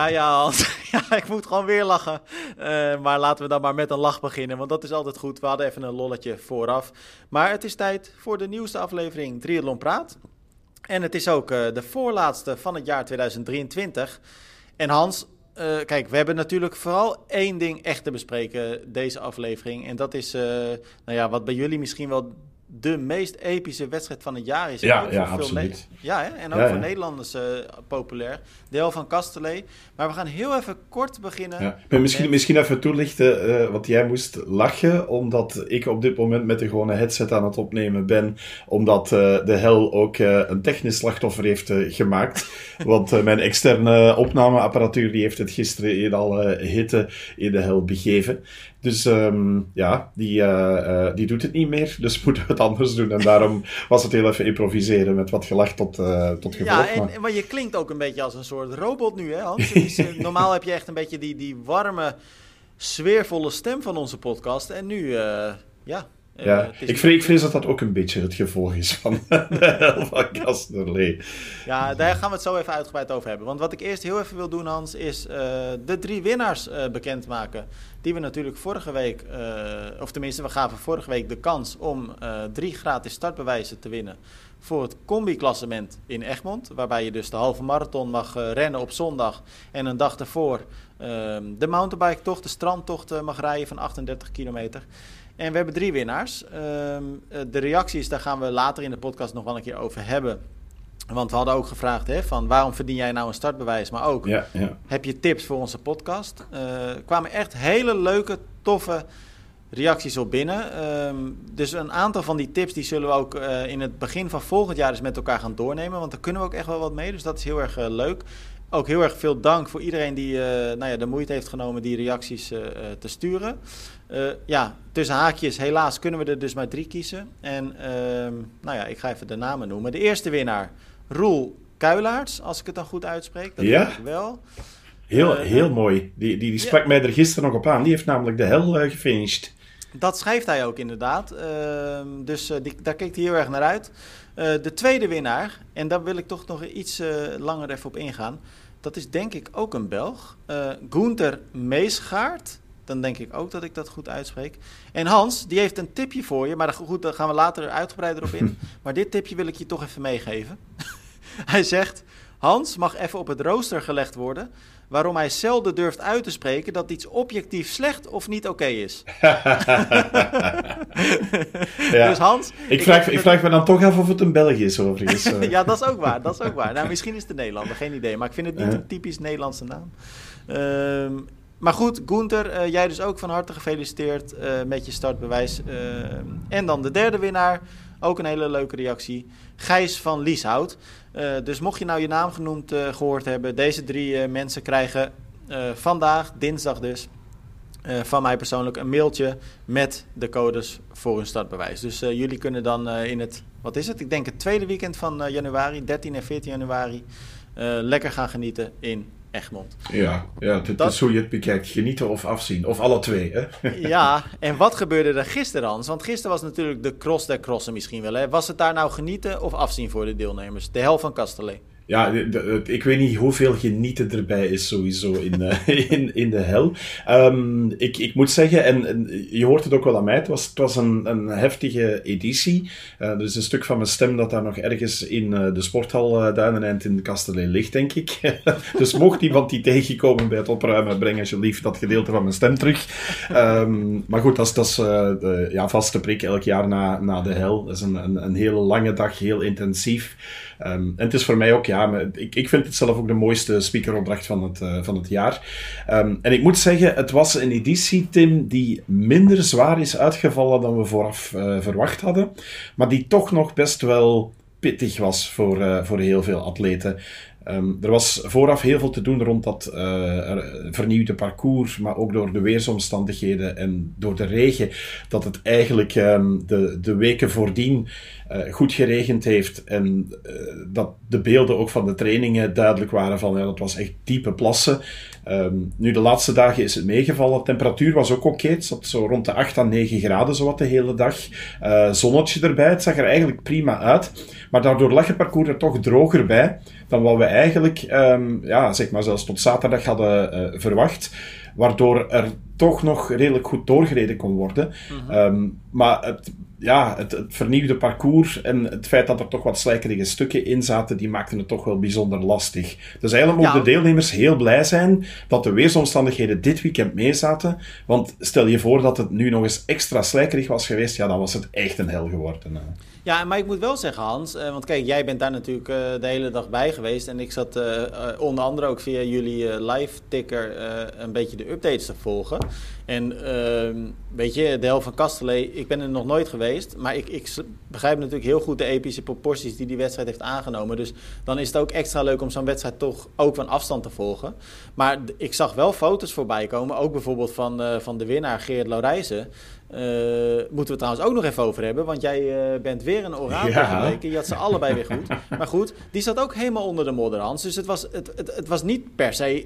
Ja, ja, ja, ik moet gewoon weer lachen. Uh, maar laten we dan maar met een lach beginnen, want dat is altijd goed. We hadden even een lolletje vooraf. Maar het is tijd voor de nieuwste aflevering Triathlon Praat. En het is ook uh, de voorlaatste van het jaar 2023. En Hans, uh, kijk, we hebben natuurlijk vooral één ding echt te bespreken deze aflevering. En dat is, nou ja, wat bij jullie misschien wel de meest epische wedstrijd van het jaar is. Ja, ja absoluut. Ja, hè? en ook voor Nederlanders uh, populair. Deel van Kastelee. Maar we gaan heel even kort beginnen. Ja. Misschien, misschien even toelichten, uh, want jij moest lachen, omdat ik op dit moment met de gewone headset aan het opnemen ben, omdat uh, de hel ook een technisch slachtoffer heeft gemaakt. want mijn externe opnameapparatuur die heeft het gisteren in alle hitte in de hel begeven. Dus um, ja, die, uh, uh, die doet het niet meer. Dus moeten we het anders doen. En daarom was het heel even improviseren met wat gelach tot, uh, tot gevolg. Ja, en, maar... je klinkt ook een beetje als een soort robot nu, hè Hans? Is, normaal heb je echt een beetje die, die warme, sfeervolle stem van onze podcast. En nu, ja... Ja, ik, vrees, ik vrees dat dat ook een beetje het gevolg is van de hel van. Ja, daar gaan we het zo even uitgebreid over hebben. Want wat ik eerst heel even wil doen, Hans, is de drie winnaars bekendmaken. Die we natuurlijk vorige week, of tenminste, we gaven vorige week de kans om drie gratis startbewijzen te winnen voor het combi-klassement in Egmond. Waarbij je dus de halve marathon mag rennen op zondag. En een dag daarvoor de mountainbike-tocht, de strandtocht mag rijden van 38 kilometer. En we hebben drie winnaars. Ehm, de reacties, daar gaan we later in de podcast nog wel een keer over hebben. Want we hadden ook gevraagd hè, van waarom verdien jij nou een startbewijs? Maar ook, ja, ja. heb je tips voor onze podcast? Uh, kwamen echt hele leuke, toffe reacties op binnen. Uh, dus een aantal van die tips die zullen we ook uh, in het begin van volgend jaar eens met elkaar gaan doornemen. Want daar kunnen we ook echt wel wat mee. Dus dat is heel erg uh, leuk. Ook heel erg veel dank voor iedereen die nou ja, de moeite heeft genomen die reacties te sturen. Ja, tussen haakjes, helaas kunnen we er dus maar drie kiezen. En ehm, nou ja, ik ga even de namen noemen. De eerste winnaar Roel Kuilaerts, als ik het dan goed uitspreek. Dat ja. ik wel. Heel, uh, heel mooi. Die, die, die sprak mij er gisteren nog op aan. Die heeft namelijk de hel uh, gefinished. Dat schrijft hij ook inderdaad. Uh, dus die, daar keek hij heel erg naar uit. de tweede winnaar, en daar wil ik toch nog iets langer even op ingaan. Dat is denk ik ook een Belg. Gunther Meesgaard dan denk ik ook dat ik dat goed uitspreek. En Hans, die heeft een tipje voor je, maar goed, daar gaan we later uitgebreider op in. maar dit tipje wil ik je toch even meegeven. hij zegt, Hans mag even op het rooster gelegd worden waarom hij zelden durft uit te spreken dat iets objectief slecht of niet oké okay is. ja. Dus Hans... Ik vraag, ik vraag me dan toch af of het een België is overigens. ja, dat is ook waar. Dat is ook waar. Nou, misschien is het een Nederlander, geen idee. Maar ik vind het niet een typisch Nederlandse naam. Um, maar goed, Gunther, uh, jij dus ook van harte gefeliciteerd uh, met je startbewijs. Uh, en dan de derde winnaar, ook een hele leuke reactie, Gijs van Lieshout. dus mocht je nou je naam genoemd gehoord hebben, deze drie mensen krijgen vandaag, dinsdag dus, van mij persoonlijk een mailtje met de codes voor hun startbewijs. Dus jullie kunnen dan in het, wat is het? Ik denk het tweede weekend van januari, 13 en 14 januari, lekker gaan genieten in Egmond. Ja, ja dat... is hoe je het bekijkt. Genieten of afzien. Of alle twee, hè? ja, en wat gebeurde er gisteren, Hans? Want gisteren was natuurlijk de cross der crossen misschien wel. Hè? Was het daar nou genieten of afzien voor de deelnemers? De hel van Castellet ja, ik weet niet hoeveel genieten erbij is sowieso in, uh, in, in de hel. Um, ik, ik moet zeggen, en, je hoort het ook wel aan mij, het was, het was een, een heftige editie. Uh, er is een stuk van mijn stem dat daar nog ergens in uh, de sporthal uh, Duineneind in Kastelee ligt, denk ik. dus mocht iemand die tegenkomen bij het opruimen, breng alsjeblieft dat gedeelte van mijn stem terug. Um, maar goed, dat is, dat is de ja, vaste prik elk jaar na, na de hel. Dat is een, een, een hele lange dag, heel intensief. Um, en het is voor mij ook, ja, ik, ik vind het zelf ook de mooiste speakeropdracht van het, uh, van het jaar. Um, en ik moet zeggen, het was een editie, Tim, die minder zwaar is uitgevallen dan we vooraf uh, verwacht hadden. Maar die toch nog best wel pittig was voor, uh, voor heel veel atleten. Um, er was vooraf heel veel te doen rond dat vernieuwde parcours, maar ook door de weersomstandigheden en door de regen, dat het eigenlijk de, de weken voordien uh, goed geregend heeft en uh, dat de beelden ook van de trainingen duidelijk waren van ja, dat was echt diepe plassen. Um, nu, de laatste dagen is het meegevallen. De temperatuur was ook oké. Het zat zo rond de 8 à 9 graden zowat de hele dag. Uh, zonnetje erbij. Het zag er eigenlijk prima uit. Maar daardoor lag het parcours er toch droger bij dan wat we eigenlijk, um, ja, zeg maar zelfs tot zaterdag hadden verwacht. Waardoor er toch nog redelijk goed doorgereden kon worden. Mhm. Ehm, maar het, ja, het, het, vernieuwde parcours en het feit dat er toch wat slijkerige stukken in zaten, die maakten het toch wel bijzonder lastig. Dus eigenlijk mogen de deelnemers heel blij zijn dat de weersomstandigheden dit weekend meezaten. Want stel je voor dat het nu nog eens extra slijkerig was geweest, ja, dan was het echt een hel geworden. Ja, maar ik moet wel zeggen, Hans, uh, want kijk, jij bent daar natuurlijk uh, de hele dag bij geweest. En ik zat uh, onder andere ook via jullie live-ticker een beetje de updates te volgen. En ehm, weet je, de helft van Castellet, ik ben er nog nooit geweest. Maar ik, ik begrijp natuurlijk heel goed de epische proporties die die wedstrijd heeft aangenomen. Dus dan is het ook extra leuk om zo'n wedstrijd toch ook van afstand te volgen. Maar ik zag wel foto's voorbij komen, ook bijvoorbeeld van, van de winnaar Geert Laurijsen. Uh, moeten we trouwens ook nog even over hebben. Want jij uh, bent weer een orakel ja. gebleken. Je had ze allebei weer goed. Maar goed, die zat ook helemaal onder de modder, Dus het was, het, het, het was niet per se eh,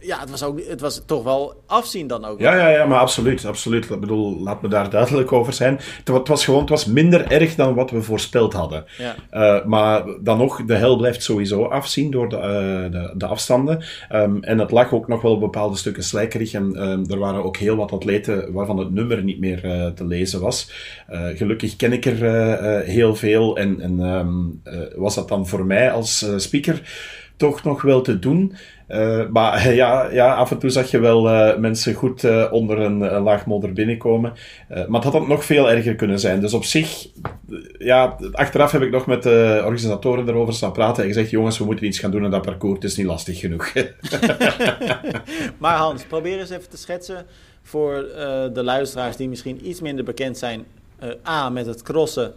ja, het was, ook, het was toch wel afzien dan ook. Ja, ja, ja, maar absoluut, absoluut. Ik bedoel, laat me daar duidelijk over zijn. Het, het was gewoon, het was minder erg dan wat we voorspeld hadden. Ja. Uh, maar dan nog, de hel blijft sowieso afzien door de, uh, de, de, afstanden. Um, en het lag ook nog wel op bepaalde stukken slijkerig. En um, er waren ook heel wat atleten waarvan het nummer niet meer te lezen was. gelukkig ken ik er heel veel. En, en um, was dat dan voor mij als speaker toch nog wel te doen. Uh, maar ja, ja, af en toe zag je wel uh, mensen goed uh, onder een, een, laag modder binnenkomen. maar het had nog veel erger kunnen zijn. Dus op zich, ja, achteraf heb ik nog met de organisatoren erover staan praten en gezegd: jongens, we moeten iets gaan doen aan dat parcours. Het is niet lastig genoeg. maar Hans, probeer eens even te schetsen voor de luisteraars die misschien iets minder bekend zijn. A, met het crossen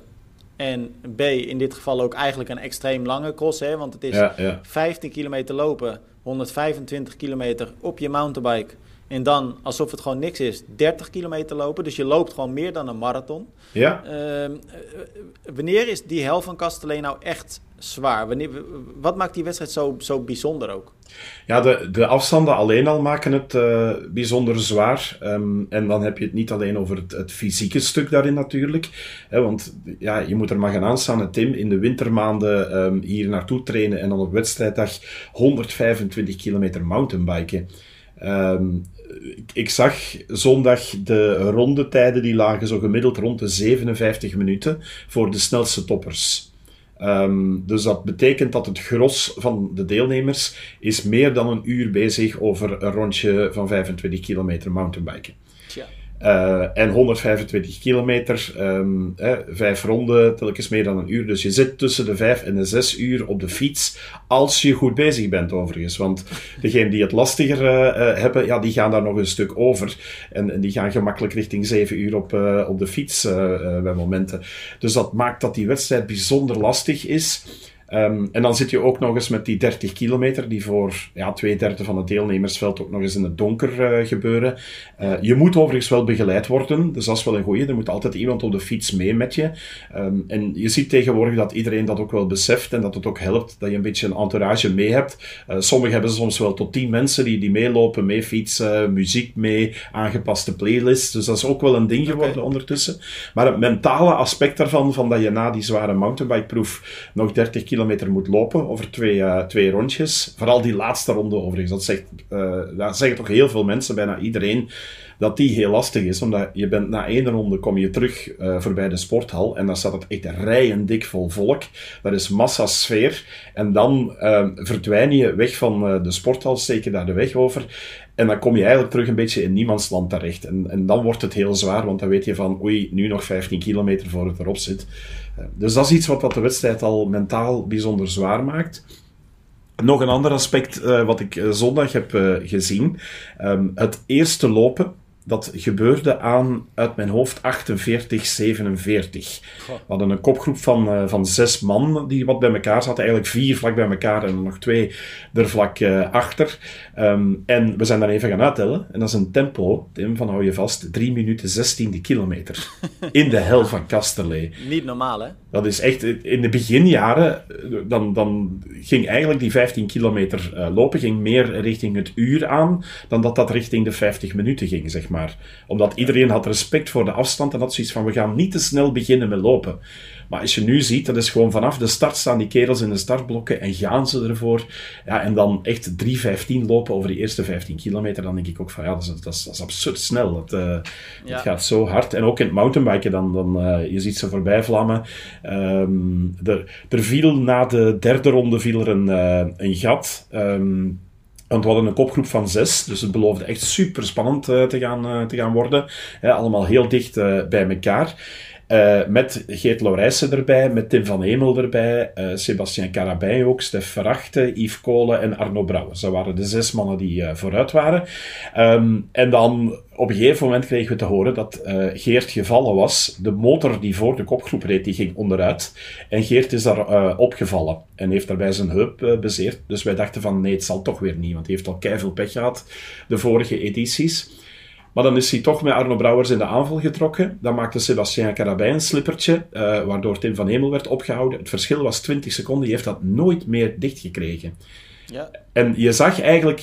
en B, in dit geval ook eigenlijk een extreem lange cross. Hè, want het is ja, ja. 15 kilometer lopen, 125 kilometer op je mountainbike. En dan, alsof het gewoon niks is, 30 kilometer lopen. Dus je loopt gewoon meer dan een marathon. Ja. Uh, wanneer is die hel van Castellet nou echt zwaar? Wanneer, wat maakt die wedstrijd zo, zo bijzonder ook? Ja, de, de afstanden alleen al maken het uh, bijzonder zwaar. Um, en dan heb je het niet alleen over het, het fysieke stuk daarin natuurlijk. Hè, want ja, je moet er maar gaan aanstaan, Tim, in de wintermaanden um, hier naartoe trainen en dan op wedstrijddag 125 kilometer mountainbiken. Um, ik zag zondag de rondetijden die lagen zo gemiddeld rond de 57 minuten voor de snelste toppers. Um, dus dat betekent dat het gros van de deelnemers is meer dan een uur bezig over een rondje van 25 kilometer mountainbiken. Uh, en 125 kilometer, um, eh, vijf ronden, telkens meer dan een uur. Dus je zit tussen de vijf en de zes uur op de fiets, als je goed bezig bent overigens. Want degenen die het lastiger uh, hebben, ja, die gaan daar nog een stuk over. En, en die gaan gemakkelijk richting zeven uur op, op de fiets bij momenten. Dus dat maakt dat die wedstrijd bijzonder lastig is. Um, en dan zit je ook nog eens met die 30 kilometer, die voor ja, twee derde van het deelnemersveld ook nog eens in het donker uh, gebeuren. Uh, je moet overigens wel begeleid worden, dus dat is wel een goeie. Er moet altijd iemand op de fiets mee met je. Um, en je ziet tegenwoordig dat iedereen dat ook wel beseft en dat het ook helpt dat je een beetje een entourage mee hebt. Uh, sommigen hebben soms wel tot 10 mensen die, die meelopen, mee fietsen, muziek mee, aangepaste playlists. Dus dat is ook wel een ding geworden okay. ondertussen. Maar het mentale aspect daarvan, van dat je na die zware mountainbikeproef nog 30 kilometer kilometer moet lopen over twee, uh, twee rondjes. Vooral die laatste ronde overigens. Dat, zegt, uh, dat zeggen toch heel veel mensen, bijna iedereen, dat die heel lastig is. Omdat je bent na één ronde kom je terug uh, voorbij de sporthal en dan staat het echt rijen dik vol volk. Dat is massasfeer. En dan verdwijn je weg van de sporthal, steek je daar de weg over. En dan kom je eigenlijk terug een beetje in niemandsland terecht. En, en dan wordt het heel zwaar, want dan weet je van, oei, nu nog 15 kilometer voor het erop zit. Dus dat is iets wat, wat de wedstrijd al mentaal bijzonder zwaar maakt. Nog een ander aspect uh, wat ik uh, zondag heb gezien. Um, het eerste lopen dat gebeurde aan, uit mijn hoofd, 48, 47. We hadden een kopgroep van, uh, van zes man die wat bij elkaar zaten. Eigenlijk vier vlak bij elkaar en nog twee er vlak uh, achter. Um, en we zijn dan even gaan uittellen. En dat is een tempo, Tim, van hou je vast, 3 minuten 16 kilometer. In de hel van Kasterlee. Niet normaal, hè? Dat is echt, in de beginjaren, dan, dan ging eigenlijk die 15 kilometer uh, lopen ging meer richting het uur aan, dan dat dat richting de 50 minuten ging, zeg maar. Omdat iedereen had respect voor de afstand en had zoiets van, we gaan niet te snel beginnen met lopen. Maar als je nu ziet, dat is gewoon vanaf de start staan die kerels in de startblokken en gaan ze ervoor. Ja, en dan echt 3.15 lopen over die eerste 15 kilometer, dan denk ik ook van ja, dat is, dat is, dat is absurd snel. Uh, ja. gaat zo hard. En ook in het mountainbiken, dan, dan, uh, je ziet ze voorbij vlammen. Um, er, er viel na de derde ronde viel er een, uh, een gat. Um, want we hadden een kopgroep van zes, dus het beloofde echt super spannend uh, te, gaan, uh, te gaan worden. allemaal heel dicht uh, bij elkaar. Met Geert Laurijsen erbij, met Tim van Hemel erbij, Sebastien Carabijn ook, Stef Verachte, Yves Kolen en Arno Brouwers. Dat waren de zes mannen die vooruit waren. Um, en dan op een gegeven moment kregen we te horen dat uh, Geert gevallen was. De motor die voor de kopgroep reed, die ging onderuit. En Geert is daar uh, opgevallen en heeft daarbij zijn heup uh, bezeerd. Dus wij dachten van nee, het zal toch weer niet, want hij heeft al keiveel pech gehad de vorige edities. Maar dan is hij toch met Arno Brouwers in de aanval getrokken. Dan maakte Sebastien Carabijn een slippertje, waardoor Tim van Hemel werd opgehouden. Het verschil was 20 seconden. Die heeft dat nooit meer dichtgekregen. Ja. En je zag eigenlijk,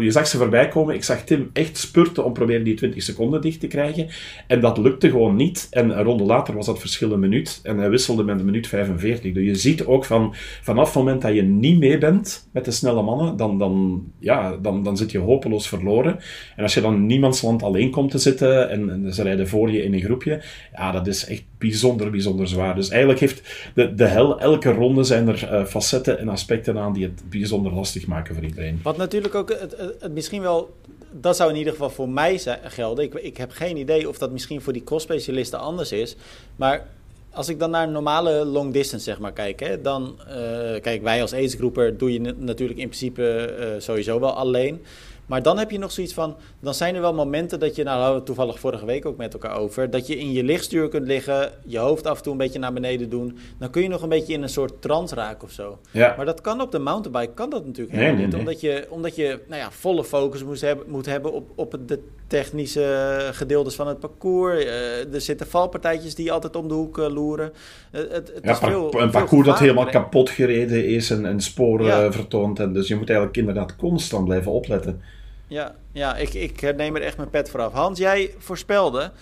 je zag ze voorbij komen. Ik zag Tim echt spurten om proberen die 20 seconden dicht te krijgen. En dat lukte gewoon niet. En een ronde later was dat verschil een minuut. En hij wisselde met een minuut 45. Dus je ziet ook van, vanaf het moment dat je niet mee bent met de snelle mannen, dan, dan, ja, dan, dan zit je hopeloos verloren. En als je dan niemandsland alleen komt te zitten en, en ze rijden voor je in een groepje, ja, dat is echt bijzonder, bijzonder zwaar. Dus eigenlijk heeft de, de hel, elke ronde zijn er uh, facetten en aspecten aan die het bijzonder lastig maken voor iedereen. Wat natuurlijk ook het, het, misschien wel, dat zou in ieder geval voor mij gelden. Ik, ik heb geen idee of dat misschien voor die cross-specialisten anders is. Maar als ik dan naar normale long distance zeg maar kijk, hè, dan uh, kijk wij als aidsgroeper doe je natuurlijk in principe uh, sowieso wel alleen. Maar dan heb je nog zoiets van, dan zijn er wel momenten dat je, nou hadden we toevallig vorige week ook met elkaar over, dat je in je lichtstuur kunt liggen, je hoofd af en toe een beetje naar beneden doen. Dan kun je nog een beetje in een soort trance raken of zo. Ja. Maar dat kan op de mountainbike, kan dat natuurlijk helemaal niet. Omdat je, omdat je nou ja, volle focus moet hebben, moet hebben op, op de technische gedeeltes van het parcours. Uh, er zitten valpartijtjes die altijd om de hoek uh, loeren. Uh, het, het ja, is veel, een parcours dat helemaal kapot gereden is en, en sporen ja. vertoont. En dus je moet eigenlijk inderdaad constant blijven opletten. Ja, ja ik, ik neem er echt mijn pet voor af. Hans, jij voorspelde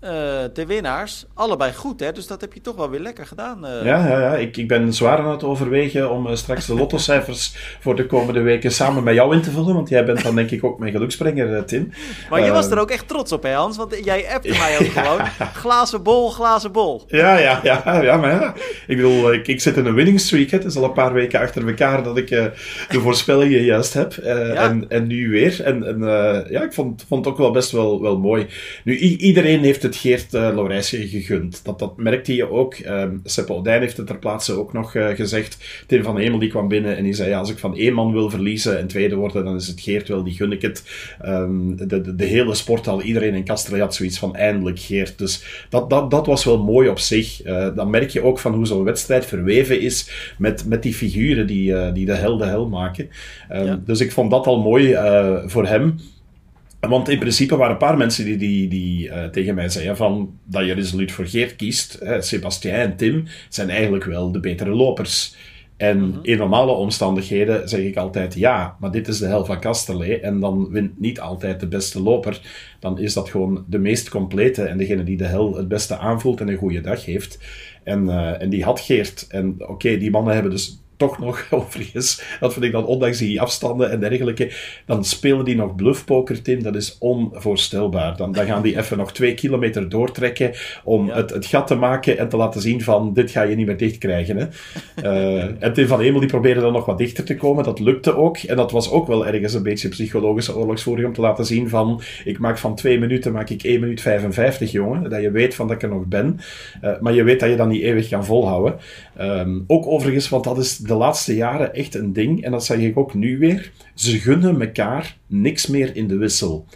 uh, de winnaars. Allebei goed, hè? Dus dat heb je toch wel weer lekker gedaan. Uh. Ja, ja, ja. Ik, ik ben zwaar aan het overwegen om uh, straks de lottocijfers voor de komende weken samen met jou in te vullen. Want jij bent dan denk ik ook mijn geluksprenger, Tim. Maar je was er ook echt trots op, hè Hans? Want jij appte mij ook gewoon. Glazen bol, glazen bol. Ja, ja, ja. ja maar ja. Ik bedoel, ik, ik zit in een winning streak. Het is al een paar weken achter elkaar dat ik de voorspellingen juist heb. Ja. en, en nu weer. En, en ja, ik vond, vond het ook wel best wel, wel mooi. Nu, iedereen heeft het Geert uh, Laurijsje gegund. Dat, dat merkte je ook. Um, Seppe Odijn heeft het ter plaatse ook nog uh, gezegd. Tim van Hemel die kwam binnen en die zei, ja, als ik van één man wil verliezen en tweede worden, dan is het Geert wel, die gun ik het. Um, de, de, de, hele sporthal, iedereen in Kastrel had zoiets van, eindelijk Geert. Dus dat, dat, dat was wel mooi op zich. Uh, dan merk je ook van hoe zo'n wedstrijd verweven is met, met die figuren die, die de hel de hel maken. Um, ja. Dus ik vond dat al mooi voor hem. Want in principe waren een paar mensen die, die, die uh, tegen mij zeiden van, dat je resoluut voor Geert kiest. Uh, Sebastien en Tim zijn eigenlijk wel de betere lopers. En mm -hmm. in normale omstandigheden zeg ik altijd ja, maar dit is de hel van Casterlee en dan wint niet altijd de beste loper. Dan is dat gewoon de meest complete en degene die de hel het beste aanvoelt en een goede dag heeft. En, uh, en die had Geert. En oké, okay, die mannen hebben dus toch nog, overigens, dat vind ik dan, ondanks die afstanden en dergelijke, dan spelen die nog bluffpoker, Tim. Dat is onvoorstelbaar. Dan, dan gaan die even nog twee kilometer doortrekken om het, het gat te maken en te laten zien van, dit ga je niet meer dicht krijgen. Hè. Uh, en Tim van Hemel die probeerde dan nog wat dichter te komen. Dat lukte ook. En dat was ook wel ergens een beetje psychologische oorlogsvoering om te laten zien van, ik maak van twee minuten, maak ik 1 minuut 55, jongen. Dat je weet van dat ik er nog ben. Uh, maar je weet dat je dan niet eeuwig kan volhouden. Um, ook overigens, want dat is de laatste jaren echt een ding, en dat zeg ik ook nu weer, ze gunnen elkaar niks meer in de wissel.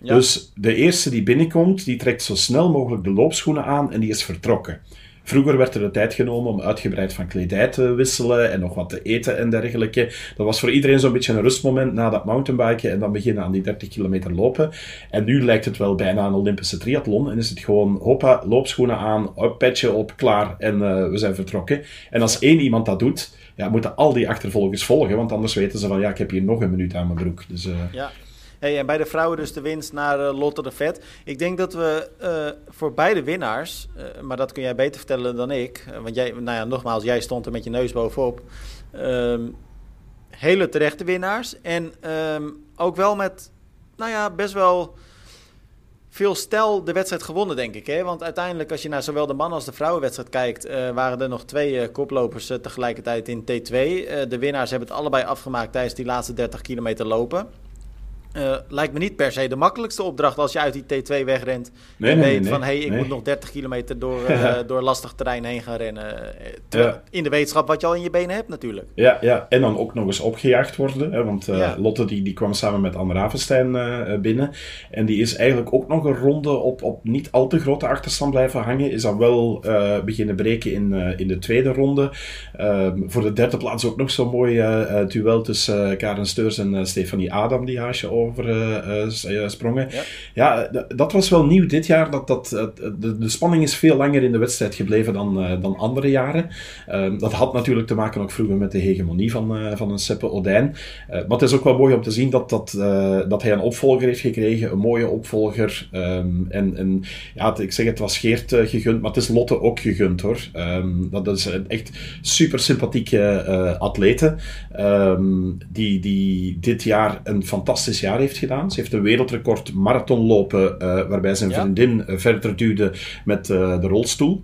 Ja. Dus de eerste die binnenkomt, die trekt zo snel mogelijk de loopschoenen aan en die is vertrokken. Vroeger werd er de tijd genomen om uitgebreid van kledij te wisselen en nog wat te eten en dergelijke. Dat was voor iedereen zo'n beetje een rustmoment na dat mountainbiken en dan beginnen aan die 30 kilometer lopen. En nu lijkt het wel bijna een Olympische triathlon en is het gewoon hoppa, loopschoenen aan, petje op, klaar en uh, we zijn vertrokken. En als één iemand dat doet, ja, moeten al die achtervolgers volgen, want anders weten ze van ja, ik heb hier nog een minuut aan mijn broek. Dus, uh... ja. Hey, en bij de vrouwen dus de winst naar Lotte de Vet. Ik denk dat we voor beide winnaars, maar dat kun jij beter vertellen dan ik. want jij, nou ja, nogmaals, jij stond er met je neus bovenop. Ehm, hele terechte winnaars. En ehm, ook wel met, nou ja, best wel veel stijl de wedstrijd gewonnen, denk ik. Hè? Want uiteindelijk, als je naar zowel de mannen als de vrouwenwedstrijd kijkt, waren er nog twee koplopers tegelijkertijd in T2. de winnaars hebben het allebei afgemaakt tijdens die laatste 30 kilometer lopen. Uh, lijkt me niet per se de makkelijkste opdracht als je uit die T2 wegrent. Nee, en weet van hé, hey, ik moet nog 30 kilometer door, uh, door lastig terrein heen gaan rennen. Ja. In de wetenschap wat je al in je benen hebt, natuurlijk. Ja, ja. en dan ook nog eens opgejaagd worden. Hè, want uh, Lotte die, die kwam samen met Anne Ravenstein binnen. En die is eigenlijk ook nog een ronde op, op niet al te grote achterstand blijven hangen. Is dan wel beginnen breken in, in de tweede ronde. Ehm, voor de derde plaats ook nog zo'n mooi duel tussen Karen Steurs en Stefanie Adam, die haasje over uh, sprongen. Ja, ja dat was wel nieuw dit jaar. Dat, dat, de, de spanning is veel langer in de wedstrijd gebleven dan, dan andere jaren. Ehm, dat had natuurlijk te maken ook vroeger met de hegemonie van, van een Seppe Odijn. maar het is ook wel mooi om te zien dat, dat, dat hij een opvolger heeft gekregen. Een mooie opvolger. Ehm, en, en ja, ik zeg het was Geert gegund, maar het is Lotte ook gegund hoor. Um, dat is een echt super sympathieke atlete. die, die dit jaar een fantastisch jaar heeft gedaan. Ze heeft een wereldrecord marathonlopen, uh, waarbij zijn vriendin uh, verder duwde met uh, de rolstoel.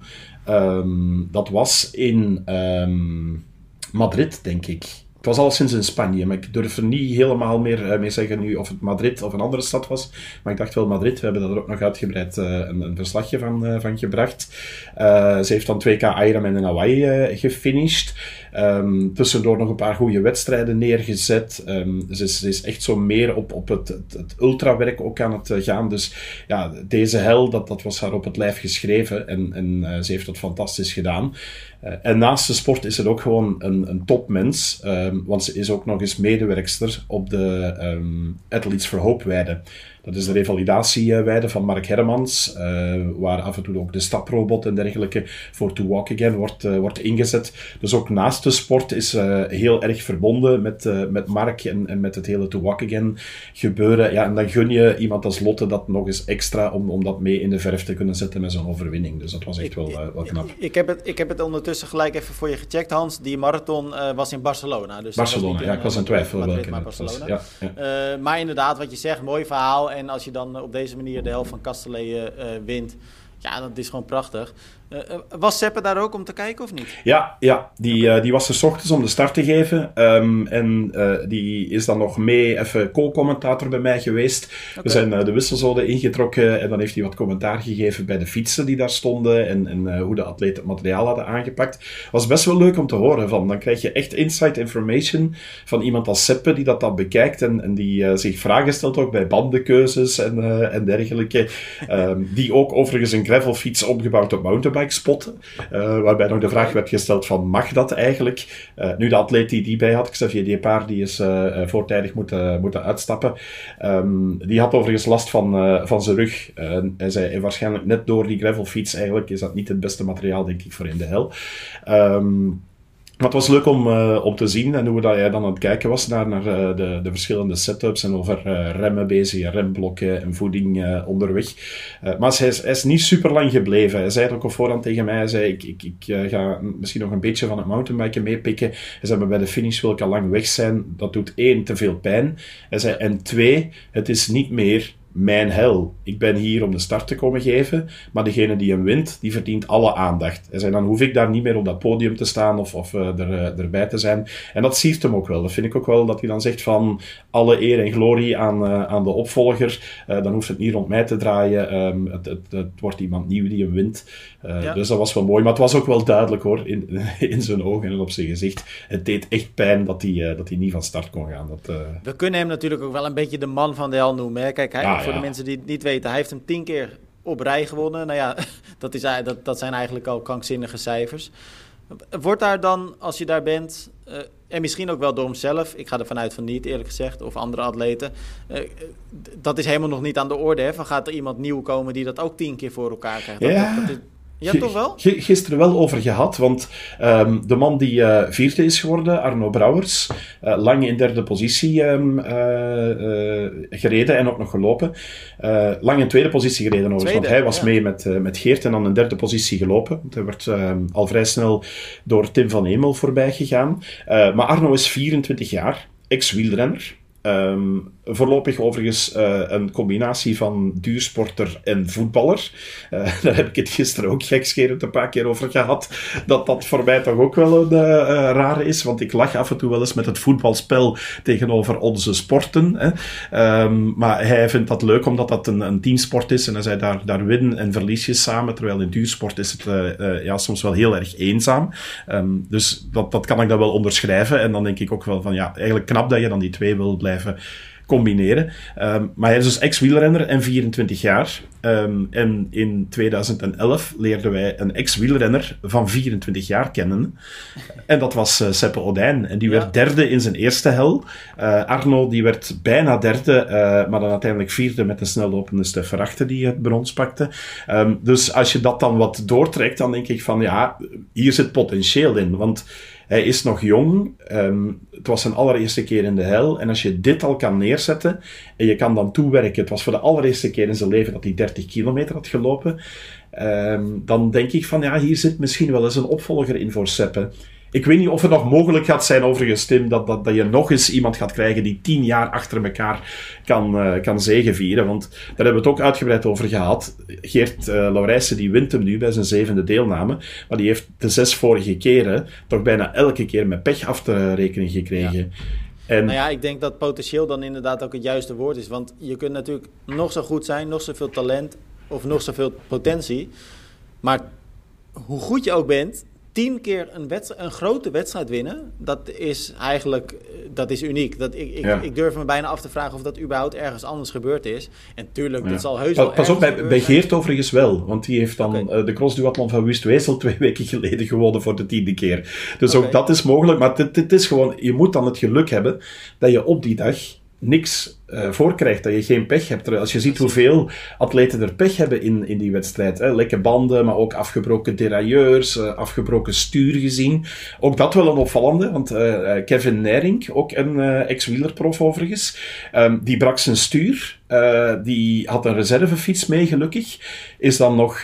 Um, dat was in um, Madrid, denk ik. Het was al sinds in Spanje, maar ik durf er niet helemaal meer mee zeggen nu of het Madrid of een andere stad was. Maar ik dacht wel Madrid, we hebben daar ook nog uitgebreid een, een, verslagje van, van gebracht. ze heeft dan 2K Ironman in Hawaii gefinished. Um, tussendoor nog een paar goede wedstrijden neergezet. Um, ze, is, is, echt zo meer op, op het, het, het ultrawerk ook aan het eh, gaan. Dus ja, deze hel, dat, dat was haar op het lijf geschreven. En, en ze heeft dat fantastisch gedaan. Uh, en naast de sport is ze ook gewoon een, een topmens. Um, want ze is ook nog eens medewerkster op de um, Athletes for weide. Dat is de revalidatieweide van Mark Hermans, uh, waar af en toe ook de staprobot en dergelijke voor To Walk Again wordt, uh, wordt ingezet. Dus ook naast de sport is uh, heel erg verbonden met, met Mark en, en met het hele To Walk Again gebeuren. Ja, en dan gun je iemand als Lotte dat nog eens extra om, om dat mee in de verf te kunnen zetten met zo'n overwinning. Dus dat was echt wel, wel knap. Ik, ik, heb het, ik heb het ondertussen gelijk even voor je gecheckt, Hans. Die marathon was in Barcelona. Dus Barcelona, ja, ik was in twijfel welke. Maar, Barcelona. Was, ja, ja. maar inderdaad, wat je zegt, mooi verhaal. En als je dan op deze manier de helft van Kastelee uh, wint, ja, dat is gewoon prachtig. Uh, was Seppe daar ook om te kijken of niet? Ja, ja die, uh, die was er s ochtends om de start te geven. Um, en die is dan nog mee even co-commentator bij mij geweest. Okay. We zijn de wisselzone ingetrokken en dan heeft hij wat commentaar gegeven bij de fietsen die daar stonden en, en hoe de atleten het materiaal hadden aangepakt. Was best wel leuk om te horen. Van. Dan krijg je echt inside information van iemand als Seppe die dat dan bekijkt en, en die zich vragen stelt ook bij bandenkeuzes en, en dergelijke. Um, die ook overigens een gravelfiets omgebouwd op mountainbike spotten. Uh, waarbij nog de vraag werd gesteld van, mag dat eigenlijk? Uh, nu, de atleet die die bij had, Xavier Depard, die is uh, voortijdig moeten, moeten uitstappen. Um, die had overigens last van, van zijn rug. hij zei, waarschijnlijk net door die gravelfiets eigenlijk is dat niet het beste materiaal, denk ik, voor in de hel. Um, maar het was leuk om, uh, om te zien en hoe dat jij dan aan het kijken was naar, naar uh, de, de verschillende setups en over uh, remmen bezig, remblokken en voeding onderweg. maar hij is, is niet super lang gebleven. Hij zei het ook al voorhand tegen mij. Hij zei: Ik, ik, ik ga misschien nog een beetje van het mountainbiken meepikken. Hij zei: Maar bij de finish wil ik al lang weg zijn. Dat doet één, te veel pijn. Hij zei: En twee, het is niet meer mijn hel. Ik ben hier om de start te komen geven, maar degene die hem wint, die verdient alle aandacht. En dan hoef ik daar niet meer op dat podium te staan of, of uh, er, uh, erbij te zijn. En dat siert hem ook wel. Dat vind ik ook wel, dat hij dan zegt van alle eer en glorie aan, uh, aan de opvolger. dan hoeft het niet rond mij te draaien. Um, het, het, het, wordt iemand nieuw die hem wint. Ja. Dus dat was wel mooi. Maar het was ook wel duidelijk hoor, in, in zijn ogen en op zijn gezicht. Het deed echt pijn dat hij, dat hij niet van start kon gaan. Dat, We kunnen hem natuurlijk ook wel een beetje de man van de hel noemen. Hè? Kijk, hij, ja, voor de mensen die het niet weten, hij heeft hem tien keer op rij gewonnen. Nou ja, dat, is, dat, dat zijn eigenlijk al krankzinnige cijfers. Wordt daar dan, als je daar bent, uh, en misschien ook wel door hemzelf, ik ga er vanuit van niet eerlijk gezegd, of andere atleten, uh, dat is helemaal nog niet aan de orde. Hè? Van gaat er iemand nieuw komen die dat ook tien keer voor elkaar krijgt? Ja. Dat, dat, Ja, toch wel? Gisteren wel over gehad, want um, de man die uh, vierde is geworden, Arno Brouwers, uh, lang in derde positie um, uh, gereden en ook nog gelopen. lang in tweede positie gereden overigens, want hij was ja. mee met, met Geert en dan in derde positie gelopen. Want hij werd um, al vrij snel door Tim van Emel voorbij gegaan. maar Arno is 24 jaar, ex-wielrenner. Um, voorlopig overigens uh, een combinatie van duursporter en voetballer. Uh, daar heb ik het gisteren ook gekscherend een paar keer over gehad. Dat dat voor mij toch ook wel een uh, rare is. Want ik lach af en toe wel eens met het voetbalspel tegenover onze sporten. Hè. Um, maar hij vindt dat leuk omdat dat een, een teamsport is. En hij zei daar, daar winnen en verlies samen. Terwijl in duursport is het ja, soms wel heel erg eenzaam. Um, dus dat, dat kan ik dan wel onderschrijven. En dan denk ik ook wel van ja, eigenlijk knap dat je dan die twee wil blijven combineren. Um, maar hij is dus ex-wielrenner en 24 jaar. Um, en in 2011 leerden wij een ex-wielrenner van 24 jaar kennen. En dat was uh, Seppe Odijn. En die ja. werd derde in zijn eerste hel. Uh, Arno die werd bijna derde, uh, maar dan uiteindelijk vierde met de snellopende Stefan Achter die het brons pakte. Um, dus als je dat dan wat doortrekt, dan denk ik van ja, hier zit potentieel in. Want hij is nog jong. Um, het was zijn allereerste keer in de hel. En als je dit al kan neerzetten en je kan dan toewerken. Het was voor de allereerste keer in zijn leven dat hij 30 kilometer had gelopen. Um, dan denk ik van ja, hier zit misschien wel eens een opvolger in voor Seppe. Ik weet niet of het nog mogelijk gaat zijn, overigens, Tim, dat, dat, dat je nog eens iemand gaat krijgen die tien jaar achter elkaar kan, uh, kan zegenvieren. Want daar hebben we het ook uitgebreid over gehad. Geert uh, Laurijsen die wint hem nu bij zijn zevende deelname. Maar die heeft de zes vorige keren toch bijna elke keer met pech af te rekenen gekregen. Ja. En... Nou ja, ik denk dat potentieel dan inderdaad ook het juiste woord is. Want je kunt natuurlijk nog zo goed zijn, nog zoveel talent of nog zoveel potentie. Maar hoe goed je ook bent, tien keer een, een grote wedstrijd winnen, dat is eigenlijk eh, dat is uniek. Dat, ik, ik, ik, durf me bijna af te vragen of dat überhaupt ergens anders gebeurd is. En tuurlijk, ja. dat zal heus wel Pas op, bij, bij Geert overigens wel. Want die heeft dan okay. uh, de crossduathlon van Wust-Wezel twee weken geleden gewonnen voor de tiende keer. Dus okay. ook dat is mogelijk. Maar het is gewoon, je moet dan het geluk hebben dat je op die dag niks uh, voor krijgt, dat je geen pech hebt. Als je ziet hoeveel atleten er pech hebben in, in die wedstrijd. Hè. Lekke banden, maar ook afgebroken derailleurs, uh, afgebroken stuur gezien. Ook dat wel een opvallende, want uh, Kevin Nering, ook een ex-wielerprof overigens, um, die brak zijn stuur. die had een reservefiets mee, gelukkig. Is dan nog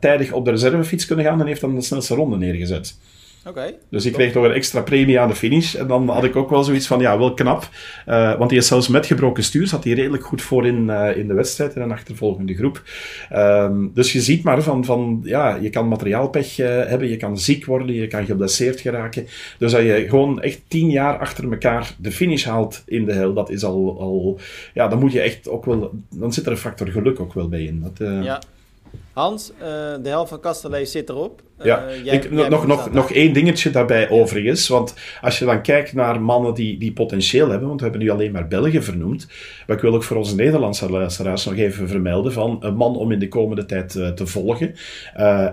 tijdig op de reservefiets kunnen gaan en heeft dan de snelste ronde neergezet. Okay, dus ik kreeg nog een extra premie aan de finish. En dan had ik ook wel zoiets van, ja, wel knap. Uh, want die is zelfs met gebroken stuur, zat hij redelijk goed voor in, uh, in de wedstrijd, in een achtervolgende groep. Um, dus je ziet maar van, van ja, je kan materiaalpech uh, hebben, je kan ziek worden, je kan geblesseerd geraken. Dus dat je gewoon echt tien jaar achter elkaar de finish haalt in de hel, dat is al, al ja, dan moet je echt ook wel, dan zit er een factor geluk ook wel bij in. Dat, ja. Hans, uh, de helft van Castellet zit erop. Uh, ja, jij, ik, jij nog, nog, nog één dingetje daarbij overigens. Want als je dan kijkt naar mannen die, die potentieel hebben, want we hebben nu alleen maar Belgen vernoemd. Maar ik wil ook voor onze Nederlandse luisteraars nog even vermelden van een man om in de komende tijd uh, te volgen.